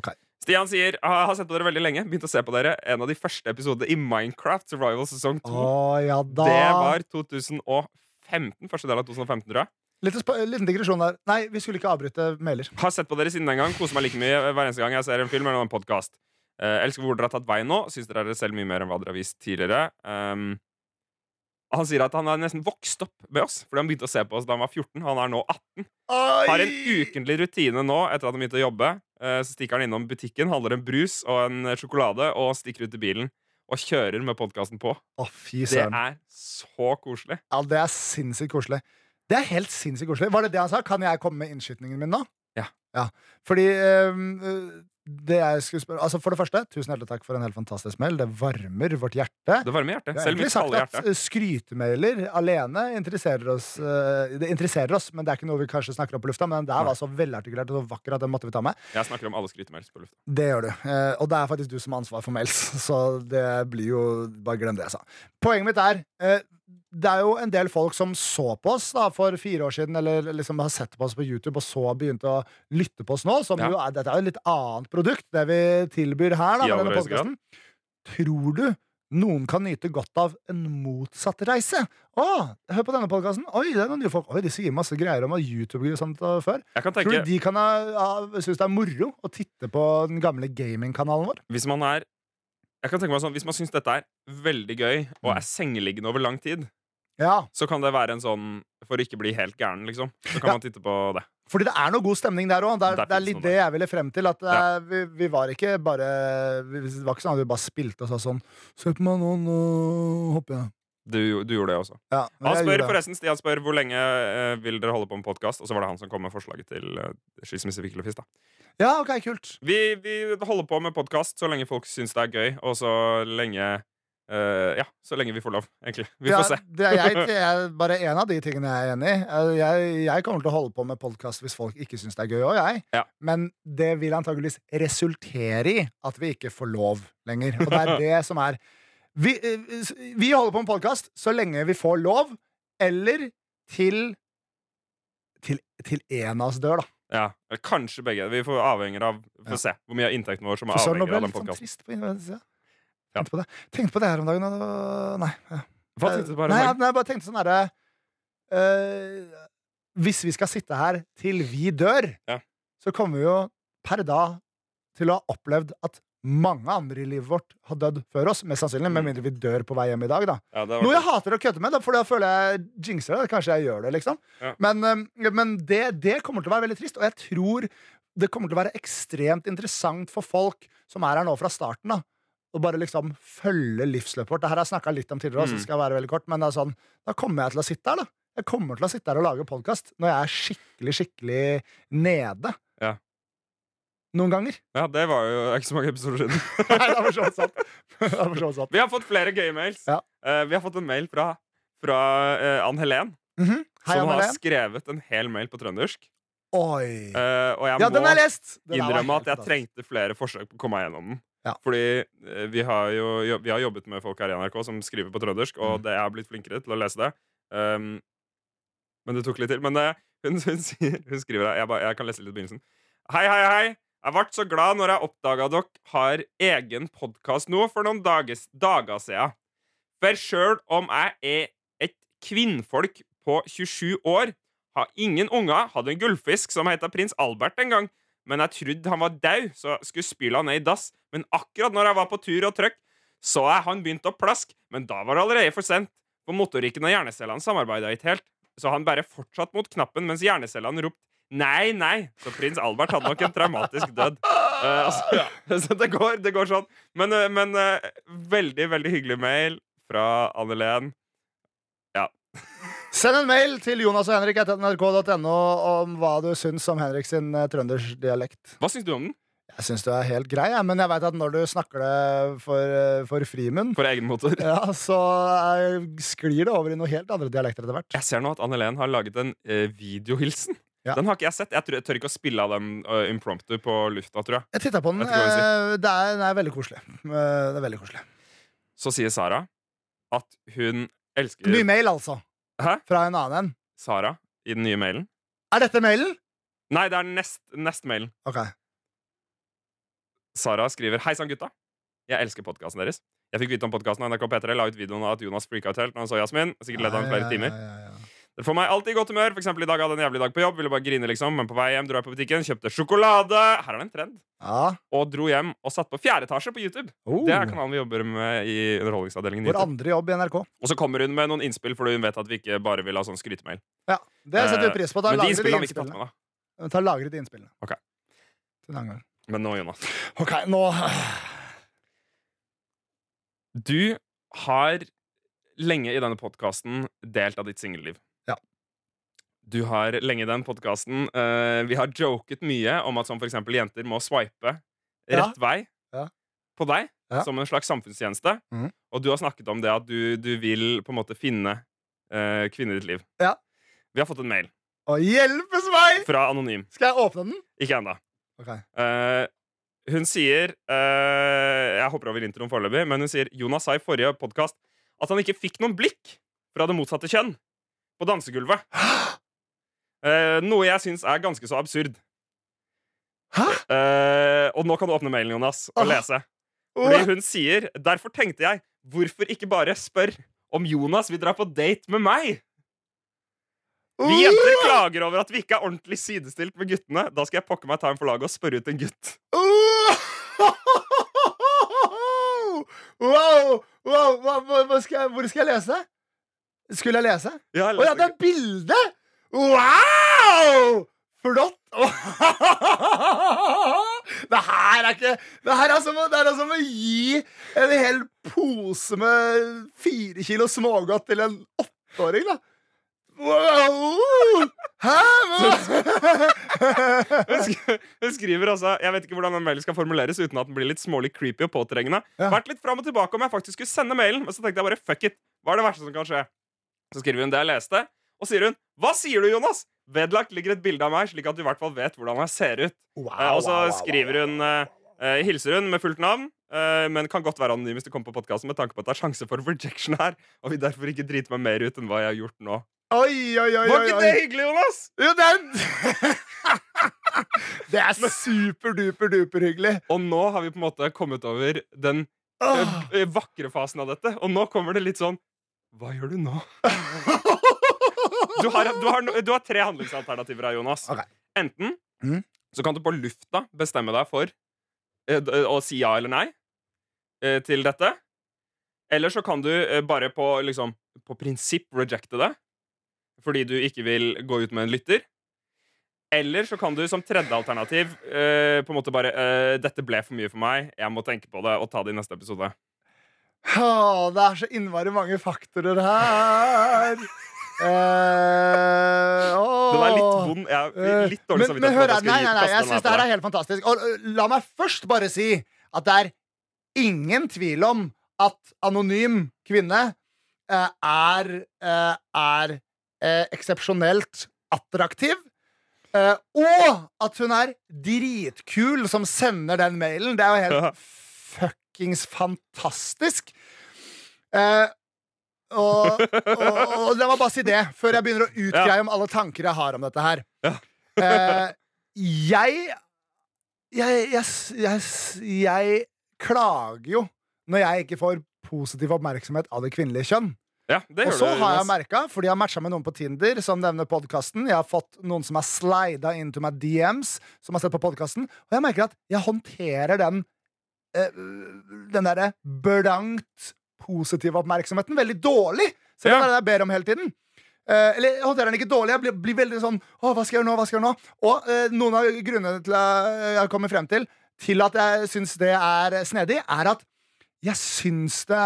ok Stian sier jeg har sett på dere veldig lenge. Begynt å se på dere en av de første episodene i Minecraft Survival sesong 2. Å, ja da. Det var 2015. Første del av 2015, tror jeg. Sp- liten digresjon der. Nei, vi skulle ikke avbryte mailer. Har sett på dere siden den gang. Koser meg like mye hver eneste gang jeg ser en film eller en podkast. elsker hvor dere har tatt veien nå. Syns dere er dere selv mye mer enn hva dere har vist tidligere. Um, han sier at han har nesten vokst opp med oss, fordi han begynte å se på oss da han var 14. Han er nå 18. Har en ukentlig rutine nå etter at han begynte å jobbe. Eh, Så stikker han innom butikken, handler en brus og en sjokolade og stikker ut i bilen og kjører med podkasten på. Fy Det er så koselig. Ja, det er sinnssykt koselig. Det er helt sinnssykt koselig. Var det det han sa? Kan jeg komme med innskytningen min nå? Ja. Fordi ehm, øh, det jeg skulle spørre Altså For det første, tusen hjertelig takk for en helt fantastisk mail. Det varmer vårt hjerte. Det varmer hjertet. Selv mitt kalde hjerte. uh, skrytemailer alene interesserer oss, uh, det interesserer oss, men det er ikke noe vi kanskje snakker om på lufta. Men den der var så velartikulert og så vakker at den måtte vi ta med. Jeg snakker om alle skrytemails på lufta. Det gjør du. Eh, og det er faktisk du som har ansvar for mails, så det blir jo Bare glem det jeg sa. Poenget mitt er eh, det er jo en del folk som så på oss da, for fire år siden, eller liksom har sett på oss på YouTube, og så begynte å lytte på oss nå. Som Ja. jo er, dette er jo et litt annet produkt, det vi tilbyr her. Da, med denne podcasten. Tror du noen kan nyte godt av en motsatt reise? Å, hør på denne podkasten. Oi, det er noen nye folk. Oi, de sier masse greier om YouTube og sånt uh, før. Kan Tror du de kan ha, ha, synes det er moro å titte på den gamle gamingkanalen vår? hvis man er jeg kan tenke meg sånn, Hvis man syns dette er veldig gøy og Mm. er sengeliggende over lang tid, Ja, så kan det være en sånn For å ikke bli helt gæren, liksom. Så kan Ja. man titte på det. fordi det er noe god stemning der òg. Det, det er litt det jeg ville frem til. At Ja. eh, vi, vi var ikke bare vi, Det var ikke sånn at vi bare spilte og sa sånn Se på meg nå, nå hopper jeg. Du, du gjorde det også. Ja, Han spør gjorde forresten, Stian spør hvor lenge eh, vil dere holde på med podkast. Og så var det han som kom med forslaget til uh, Skilsmisse Fiklefist. da. Ja, ok, kult. Vi, vi holder på med podkast så lenge folk syns det er gøy, og så lenge eh, Ja, så lenge vi får lov, egentlig. Vi ja, får se. Det er, jeg, det er bare en av de tingene jeg er enig i. Eh, Jeg, jeg kommer til å holde på med podkast hvis folk ikke syns det er gøy òg, jeg. Ja. Men det vil antageligvis resultere i at vi ikke får lov lenger. Og det er det som er Vi, eh, vi holder på med podkast så lenge vi får lov, eller til til, til en av oss dør, da. Ja, eller Kanskje begge. Vi får avhenger av Få Ja. se hvor mye av inntekten vår som er avhengig av den sånn podkasten. innsida. Ja. Tenkte på på det her om dagen, og Nei. Ja. Hva tenkte du på? Nei, om jeg, nei, jeg bare tenkte sånn herre eh, Hvis vi skal sitte her til vi dør, Ja. så kommer vi jo per dag til å ha opplevd at mange andre i livet vårt har dødd før oss. Mest sannsynlig, med Mm. mindre vi dør på vei hjem i dag. da ja, Noe jeg hater å kødde med, da, for da føler jeg jinxer det. Kanskje jeg gjør det, liksom. Ja. Men, men det, det kommer til å være veldig trist, og jeg tror det kommer til å være ekstremt interessant for folk som er her nå fra starten. da Å bare liksom følge livsløpet vårt. Det her har jeg snakka litt om tidligere, også, så Mm. skal jeg være veldig kort Men det er sånn, da kommer jeg til å sitte her, da. Jeg kommer til å sitte her og lage podkast når jeg er skikkelig, skikkelig nede. Noen ganger. Ja, det var jo ikke så mange episoder siden. Nei, det var så sant. Det er så sant. Vi har fått flere gøye mails. Ja. Uh, vi har fått en mail fra, fra uh, Ann Helen, Mhm. Hei, som har -Helen. har skrevet en hel mail på trøndersk. Oi. Uh, og jeg Ja, den må har jeg lest! Den var innrømme at jeg trengte flere forsøk på å komme meg gjennom den. Ja. Fordi vi har jo vi har jobbet med folk her i NRK som skriver på trøndersk, og Mm. det, jeg har blitt flinkere til å lese det. Um, men det tok litt til. Men hun, hun, sier, hun skriver her jeg, jeg kan lese litt i begynnelsen. Hei, hei, hei. Jeg ble så glad når jeg oppdaga dere har egen podkast nå for noen dages, dager siden. For sjøl om jeg er et kvinnfolk på 27 år, har ingen unger, hadde en gullfisk som heter prins Albert en gang, men jeg trodde han var død, så skulle spyle han ned i dass. Men akkurat når jeg var på tur og trykk, så jeg han begynte å plaske, men da var det allerede for sent. For motorikken og hjernecellene samarbeida ikke helt, så han bare fortsatte mot knappen mens hjernecellene ropte nei, nei. Så prins Albert hadde nok en traumatisk død. Uh, altså, så det går, det går sånn. Men, uh, men uh, veldig, veldig hyggelig mail fra Anne-Len. Send en mail til Jonas og Henrik etter nrk.no om hva du syns om Henrik sin trøndersdialekt. Hva syns du om den? Jeg syns du er helt grei, ja. men jeg vet at når du snakker det for, for frimunn, For egen motor. ja, så sklir det over i noe helt andre dialekter etter hvert. Jeg ser nå at Anne-Len har laget en eh, videohilsen. Ja. Den har ikke jeg sett. Jeg, tror, jeg tør ikke å spille av den uh, impromptu på lufta, tror jeg. Jeg titta på den. Jeg eh, Det er, den er veldig koselig. Eh, Det er veldig koselig. Så sier Sara at hun elsker Ny mail, altså. Hæ? Fra en annen en. Sara i den nye mailen. Er dette mailen? Nei, det er nest, nest mailen. Ok. Sara skriver Hei sann, gutta. Jeg elsker podkasten deres. Jeg fikk vite om podkasten av NRK P3 la ut videoen av at Jonas freaka ut helt når han så Jasmin. Sikkert ledd han flere timer. ja, ja, ja. Det får meg alltid i godt humør. For eksempel i dag hadde jeg en jævlig dag på jobb. Ville bare grine liksom Men på vei hjem dro jeg på butikken, kjøpte sjokolade. Her er det en trend. Ja. Og dro hjem og satt på fjerde etasje på YouTube. Oh. Det er kanalen vi jobber med i Underholdningsavdelingen. Vår andre jobb i NRK. Og så kommer hun med noen innspill, fordi hun vet at vi ikke bare vil ha sånn skrytemail. Ja, Det setter vi pris på. Da Men de innspillene har vi ikke tatt med, da. Ta lagret de innspillene. Ok. Til en annen gang. Men nå, Jonas. Ok, nå Du har lenge i denne podkasten delt av ditt singelliv. Ja. Du har lenge i den podkasten Vi har joket mye om at som for eksempel jenter må swipe Ja. rett vei Ja. på deg Ja. som en slags samfunnstjeneste. Mm. Og du har snakket om det at du, du vil på en måte finne uh, kvinner i ditt liv. Ja. Vi har fått en mail Å, hjelpes meg! fra Anonym. Skal jeg åpne den? Ikke ennå. Okay. Uh, hun sier eh, Jeg hopper over introen foreløpig, men hun sier Jonas sa i forrige podkast at han ikke fikk noen blikk fra det motsatte kjønn på dansegulvet. Eh, noe jeg syns er ganske så absurd. Hæ? Uh, og nå kan du åpne mailen, Jonas, og ah. lese. Fordi hun sier Derfor tenkte jeg, hvorfor ikke bare spør om Jonas vil dra på date med meg? Vi jenter klager over at vi ikke er ordentlig sidestilt med guttene. Da skal jeg pokke meg ta en for laget og spørre ut en gutt. Wow! wow hva, hva, hva skal jeg, hvor skal jeg lese? Skulle jeg lese? Ja, oh, ja, det er bilde! Wow! Flott! Det her er ikke Det her er som, å- det er som å gi en hel pose med fire kilo smågodt til en åtteåring, da. Wow! Hæ? Hun skriver altså Jeg vet ikke hvordan den mailen skal formuleres uten at den blir litt smålig creepy og påtrengende. Ja. Vært litt fram og tilbake om jeg faktisk skulle sende mailen, men så tenkte jeg bare fuck it. Hva er det verste som kan skje? Så skriver hun det jeg leste, og sier hun Hva sier du, Jonas? Vedlagt ligger et bilde av meg, slik at du i hvert fall vet hvordan jeg ser ut. Wow, Eh, og så wow, wow, skriver hun eh, eh, Hilser hun med fullt navn, eh, men kan godt være anonym hvis du kommer på podkasten med tanke på at det er sjanse for rejection her, og vil derfor ikke drite meg mer ut enn hva jeg har gjort nå. Oi, oi, oi, Var ikke det hyggelig, Jonas? Jo, den Det er superduper-duper hyggelig. Og nå har vi på en måte kommet over den eh, vakre fasen av dette. Og nå kommer det litt sånn Hva gjør du nå? Du har, du har, du har tre handlingsalternativer her, Jonas. Okay. Enten mm. så kan du på lufta bestemme deg for eh, å si ja eller nei eh, til dette. Eller så kan du eh, bare på, liksom, på prinsipp rejecte det. Fordi du ikke vil gå ut med en lytter. Eller så kan du som tredje alternativ eh, på en måte bare eh, Dette ble for mye for meg, jeg må tenke på det og ta det i neste episode. Åh, det er så innmari mange faktorer her. Eh, oh. Den er litt vond. Jeg er litt dårlig samvittighet. men for hør her, nei, skulle nei, nei, jeg syns det her er helt fantastisk. Og la meg først bare si at det er ingen tvil om at anonym kvinne uh, er, uh, er eh, eksepsjonelt attraktiv. Eh, og at hun er dritkul som sender den mailen. Det er jo helt fuckings fantastisk. Og, og, og la meg bare si det, før jeg begynner å utgreie om alle tanker jeg har om dette her. Ja. Eh, jeg, jeg, jeg, jeg Jeg klager jo når jeg ikke får positiv oppmerksomhet av det kvinnelige kjønn. Ja, det Og så har jeg merka, fordi jeg har matcha med noen på Tinder som nevner podkasten Jeg har fått noen som har slida into my DMs, som har sett på podkasten. Og jeg merker at jeg håndterer den eh, Den derre blankt positive oppmerksomheten veldig dårlig. Selv om Ja. er det jeg ber om hele tiden. Uh, eller håndterer den ikke dårlig. Jeg blir, blir veldig sånn Å, hva skal jeg gjøre nå? Hva skal jeg gjøre nå? Og uh, noen av grunnene til at jeg kommer frem til til at jeg syns det er snedig, er at jeg syns det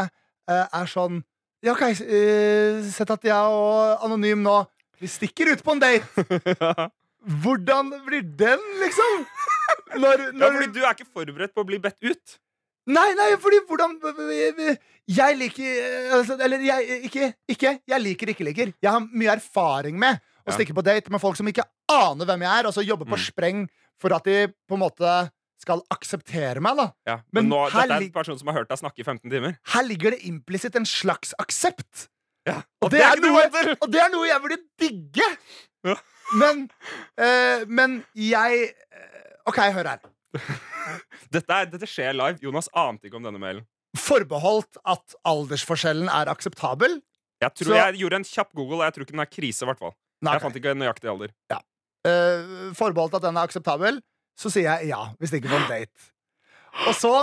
eh, er sånn ja, ok, Sett at jeg og Anonym nå Vi stikker ut på en date. Hvordan blir den, liksom? Når, Ja, fordi du er ikke forberedt på å bli bedt ut. Nei, nei, fordi hvordan Jeg liker altså, Eller jeg ikke, ikke Jeg liker ikke liker. Jeg har mye erfaring med å stikke på date med folk som ikke aner hvem jeg er, og så jobber på Mm. spreng for at de på en måte skal akseptere meg. da Ja, Men men, nå, dette er en person som har hørt deg snakke i 15 timer. Her ligger det implisitt en slags aksept. Ja, Og det, er ikke noe, og det er noe jeg burde digge. Ja. Men, uh, men jeg eh, OK, hør her. Dette, er, dette skjer live. Jonas ante ikke om denne mailen. Forbeholdt at aldersforskjellen er akseptabel. Jeg tror Så- jeg gjorde en kjapp google, og jeg tror ikke den er krise. hvert fall Nei, Jeg fant ikke en nøyaktig alder. Eh, forbeholdt at den er akseptabel, så sier jeg ja. hvis det ikke får en date. Og så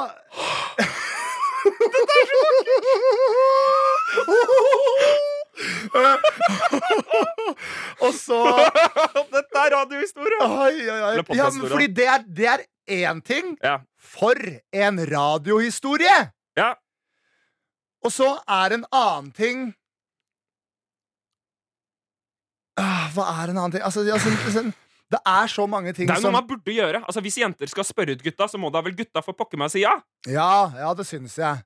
Og så Dette er radiohistorie! Oi, oi, Ja, fordi det er, det er én ting. Ja. For en radiohistorie! Ja. Og så er en annen ting ah, Hva er en annen ting? Altså, altså, altså, det er så mange ting Det er som noe man burde gjøre. Altså Hvis jenter skal spørre ut gutta, så må da vel gutta få pokker meg si ja. Ja, ja, det syns jeg.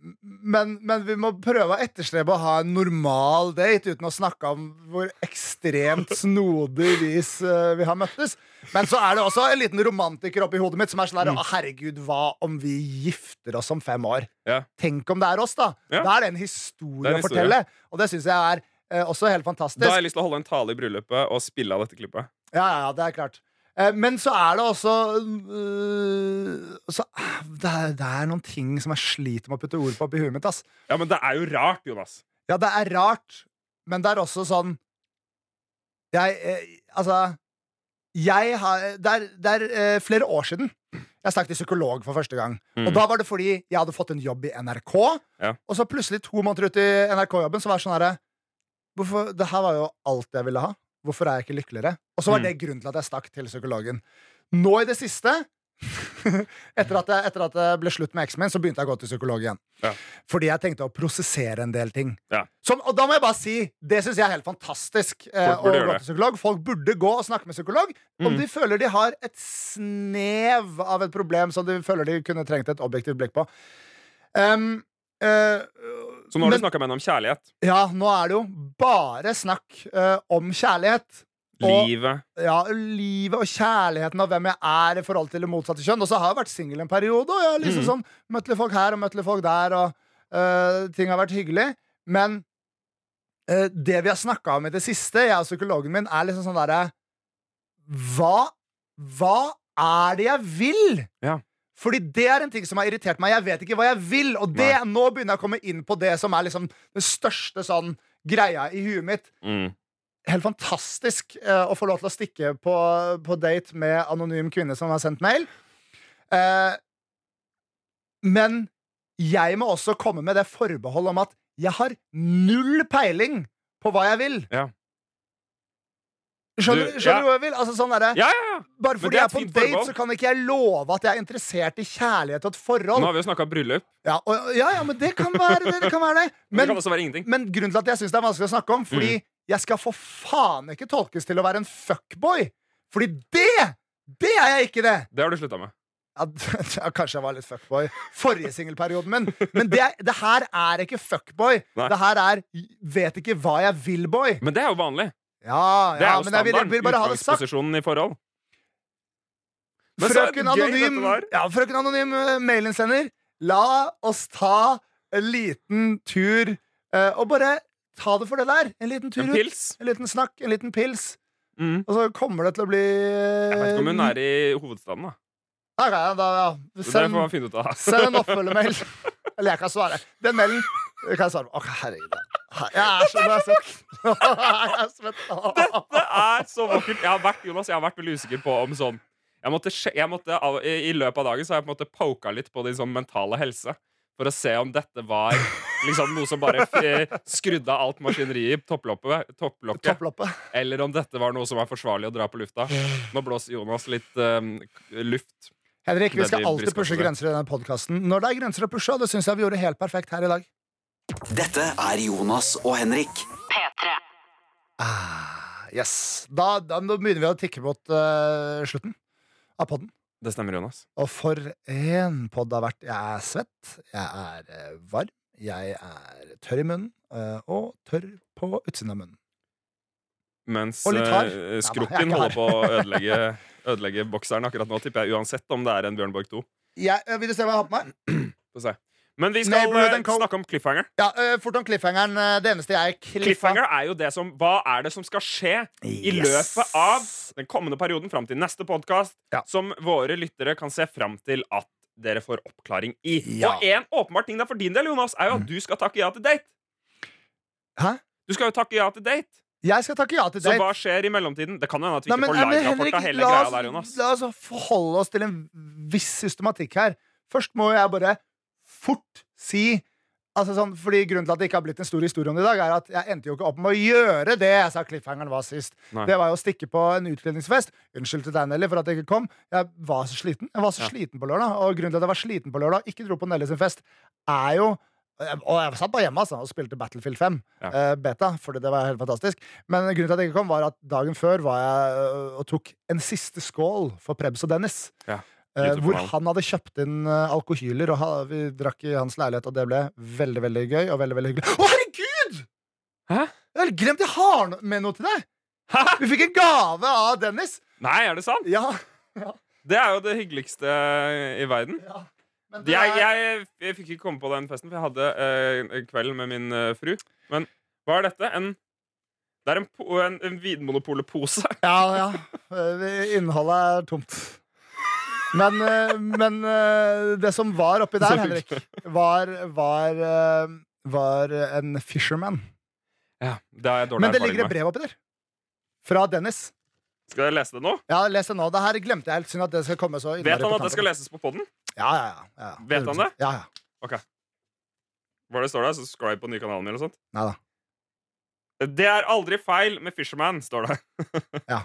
Men, men vi må prøve å etterstrebe å ha en normal date uten å snakke om hvor ekstremt snodig vis uh, vi har møttes. Men så er det også en liten romantiker oppi hodet mitt som er sånn der, Mm. Herregud, hva om vi gifter oss om fem år? Ja. Tenk om det er oss, da. Ja. Da er det en historie Det en å fortelle. Og det syns jeg er uh, også helt fantastisk. Da har jeg lyst til å holde en tale i bryllupet og spille av dette klippet. Ja, ja, ja, det er klart. Eh, Men så er det også øh, så, ah, det, er, det er noen ting som jeg sliter med å putte ord på oppi huet mitt. ass. Ja, men det er jo rart, Jonas. Ja, det er rart, men det er også sånn Jeg eh, Altså jeg har, Det er, det er eh, flere år siden jeg snakket til psykolog for første gang. Mm. Og da var det fordi jeg hadde fått en jobb i NRK, Ja. og så plutselig to måneder ut i NRK-jobben så var det sånn herre Det her var jo alt jeg ville ha. Hvorfor er jeg ikke lykkeligere? Og så var Mm. det grunnen til at jeg stakk til psykologen. Nå i det siste, etter at jeg, etter at det ble slutt med X-Men, så begynte jeg å gå til psykolog igjen. Ja. Fordi jeg tenkte å prosessere en del ting. Ja. Som, og da må jeg bare si, det syns jeg er helt fantastisk. Eh, å gå det. til psykolog Folk burde gå og snakke med psykolog om Mm. de føler de har et snev av et problem som de føler de kunne trengt et objektivt blikk på. Um, eh, Så nå har men- du snakka med henne om kjærlighet. ja, nå er det jo bare snakk uh, om kjærlighet. Og- Livet. Ja, livet og kjærligheten og hvem jeg er i forhold til det motsatte kjønn. Og så har jeg vært singel en periode, og jeg har liksom mm. sånn møtt litt folk her og møtt litt folk der, og uh, ting har vært hyggelig. Men det vi har snakka om i det siste, jeg og psykologen min, er liksom sånn derre Hva Hva er det jeg vil? Ja. Fordi det er en ting som har irritert meg. Jeg vet ikke hva jeg vil. Og det, nå begynner jeg å komme inn på det som er liksom den største sånn greia i huet mitt Mm. helt fantastisk eh, å få lov til å stikke på, på date med anonym kvinne som har sendt mail. Eh, men jeg må også komme med det forbehold om at jeg har null peiling på hva jeg vil. Ja. Skjønner, Du- skjønner du hva jeg vil? Altså, sånn derre- Ja, ja, ja. bare fordi det er jeg er på date, forhold. så kan ikke jeg love at jeg er interessert i kjærlighet og et forhold. Nå har vi jo snakka bryllup. Ja, og, ja, ja, men det kan være det. det, kan være det. Men, det kan også være ingenting. men grunnen til at jeg syns det er vanskelig å snakke om, fordi jeg skal for faen ikke tolkes til å være en fuckboy. Fordi det, det er jeg ikke det. Det har du slutta med. Ja, ja, kanskje jeg var litt fuckboy forrige singelperioden min. Men det, det her er ikke fuckboy. Nei. Det her er vet ikke hva jeg vil-boy. Men det er jo vanlig. Ja, Det ja, er jo standarden. Utgangsposisjonen i forhold. Frøken Anonym, ja, frøken anonym uh, mailinnsender, la oss ta en liten tur eh, og bare ta det for det der. En liten tur En ut. En liten snakk, en liten pils. Mm. Og så kommer det til å bli Jeg vet ikke om hun er i hovedstaden, da. Ok, da, ja. Send, får man finne ut av. send en oppfølgermail. Eller jeg kan svare. Den mailen kan jeg svare på. Ok, herregud. Jeg er så nå er så vakkert. Jeg har vært, Jonas, jeg har vært veldig usikker på om sånn jeg måtte, jeg måtte, i, løpet av dagen så har jeg på en måte poka litt på din sånn mentale helse. For å se om dette var liksom noe som bare eh, skrudde av alt maskineriet i topplokket, topplokket. Topploppet. Eller om dette var noe som var forsvarlig å dra på lufta. Nå blåser Jonas litt um, luft. Henrik, vi skal alltid pushe grenser i denne podkasten. Når det er grenser å pushe, og det syns jeg vi gjorde helt perfekt her i dag. Dette er Jonas og Henrik. P3. Ah, yes. Da, da da, begynner vi å tikke mot uh, slutten av podden. Det stemmer, Jonas. Og for en podd det har vært. Jeg er svett, jeg er eh, varm, jeg er tørr i munnen, eh, og tørr på utsiden av munnen. Mens skrukken holder på å ødelegge, ødelegge bokseren akkurat nå, tipper jeg uansett om det er en Bjørnborg 2. Jeg, vil du se hva jeg har på meg? Få se. Men vi skal eh, snakke om cliffhanger. Ja, uh, Fort om cliffhangeren. eh, Det eneste jeg kliffa Cliffhanger er jo det som Hva er det som skal skje i løpet av den kommende perioden fram til neste podkast, Ja. som våre lyttere kan se fram til at dere får oppklaring i? Ja. Og en åpenbar ting det er for din del, Jonas, er jo at du skal takke ja til date. Hæ? Du skal jo takke ja til date. Jeg skal takke ja til date. Så hva skjer i mellomtiden? Det kan jo hende at vi Nei, ikke får men live-rapport av hele la greia der, Jonas. la oss forholde oss til en viss systematikk her. Først må jeg bare fort si Altså sånn, fordi Grunnen til at det ikke har blitt en stor historie om det i dag, er at jeg endte jo ikke opp med å gjøre det jeg sa cliffhangeren var sist. Nei. Det var jo å stikke på en utkledningsfest. Unnskyld til deg, Nelly, for at jeg ikke kom. Jeg var så sliten Jeg var så Ja. sliten på lørdag. Og grunnen til at jeg var sliten på lørdag, og ikke dro på Nelly sin fest, er jo og jeg satt bare hjemme altså, og spilte Battlefield 5 Ja. uh, beta, fordi det var helt fantastisk. Men grunnen til at jeg ikke kom, var at dagen før var jeg uh, og tok en siste skål for Prebz og Dennis. Ja, hvor han hadde kjøpt inn eh, alkohyler, og vi drakk i hans leilighet, og det ble veldig veldig gøy og veldig veldig hyggelig. Å, herregud! Hæ? Jeg har glemt jeg har med noe til deg! Hæ? Vi fikk en gave av Dennis. Nei, er det sant? Ja, Det er jo det hyggeligste i verden. ja. Det Jeg, er- jeg, jeg fikk ikke komme på den festen, for jeg hadde eh, en kveld med min eh, fru. Men hva er dette? En, det er en, en, en Vinmonopolet-pose. Ja, ja. Eh, Innholdet er tomt. Men, eh, men eh, det som var oppi der, Henrik, var, var, eh, var en fisherman. Ja, det har jeg dårlig Men det ligger et brev oppi der. Fra Dennis. Skal jeg lese det nå? Ja, les det nå. Det her glemte jeg helt. Synd at det skal komme så Vet han at det skal leses på poden? Ja, ja, ja, ja. Vet han det? Ja, ja. Ok. Hva er det står der? Subscribe på nye kanalen min eller sånt? Neida. Det er aldri feil med Fisherman, står det. Ja.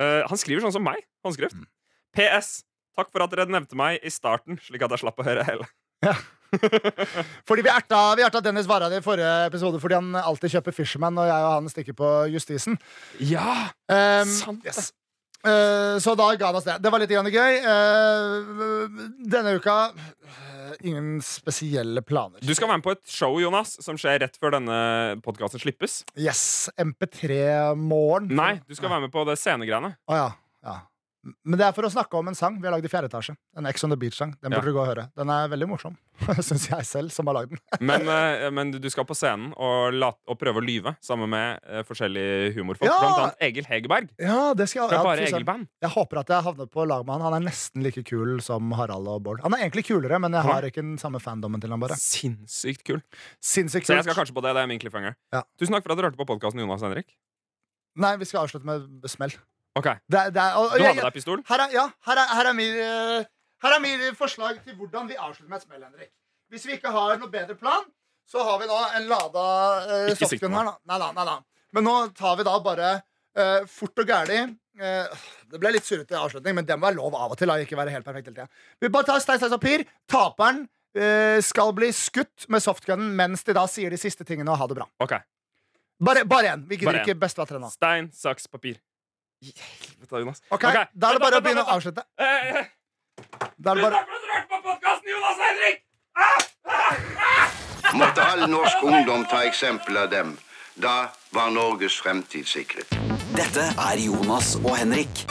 uh, han skriver sånn som meg. Håndskrift. Mm. PS. Takk for at dere nevnte meg i starten, slik at jeg slapp å høre hele. Fordi vi erta, vi erta Dennis Varad i forrige episode fordi han alltid kjøper Fisherman, og jeg og han stikker på Justisen. Ja! Um, Sant det. yes. Uh, så da ga han oss det. Det var litt gøy. Uh, denne uka uh, ingen spesielle planer. Du skal være med på et show, Jonas, som skjer rett før denne podkasten slippes. Yes. MP3-morgen. Nei, du skal være med på det scenegreiene. Oh, ja. ja. Men det er for å snakke om en sang vi har lagd i fjerde etasje. En Ex on the Beach-sang. Den Ja. burde du gå og høre. Den er veldig morsom, syns jeg selv, som har lagd den. Men, eh, men du skal på scenen og, late, og prøve å lyve sammen med eh, forskjellige humorfolk. Ja! Blant annet Egil Hegerberg Ja, det skal jeg, ja, Bare. Egil-band. Jeg håper at jeg havner på lag med han. Han er nesten like kul som Harald og Bård. Han er egentlig kulere, men jeg har ikke den samme fandommen til han bare. Sinnssykt kul. Sinnssykt Så jeg skal kanskje på det. Det er min cliffhanger. Ja. Tusen takk for at dere hørte på podkasten, Jonas Henrik. Nei, vi skal avslutte med smell. Ok, Det, det er, og, Du har med deg pistol? Her er, ja, her er, her er min, eh, her er min forslag til hvordan vi avslutter med et smell, Henrik. Hvis vi ikke har noe bedre plan, så har vi da en lada uh, softgun her. Nei, nei, da. Men nå tar vi da bare uh, fort og gæli uh, Det ble litt surrete avslutning, men det må være lov av og til. Da, ikke være helt perfekt hele tiden. Vi bare tar stein, stein, papir. Taperen uh, skal bli skutt med softgunen mens de da sier de siste tingene og ha det bra. Ok, Bare, én. Vi gidder ikke best av tre nå. Stein, saks, papir. Helvete, Jonas. Ok, okay. Da er det bare å begynne å avslutte. Eh, eh, Da er det bare Takk for at du hørte på podkasten, Jonas og Henrik! Måtte all norsk ungdom ta eksempel av dem. Da var Norges fremtid sikret. Dette er Jonas og Henrik.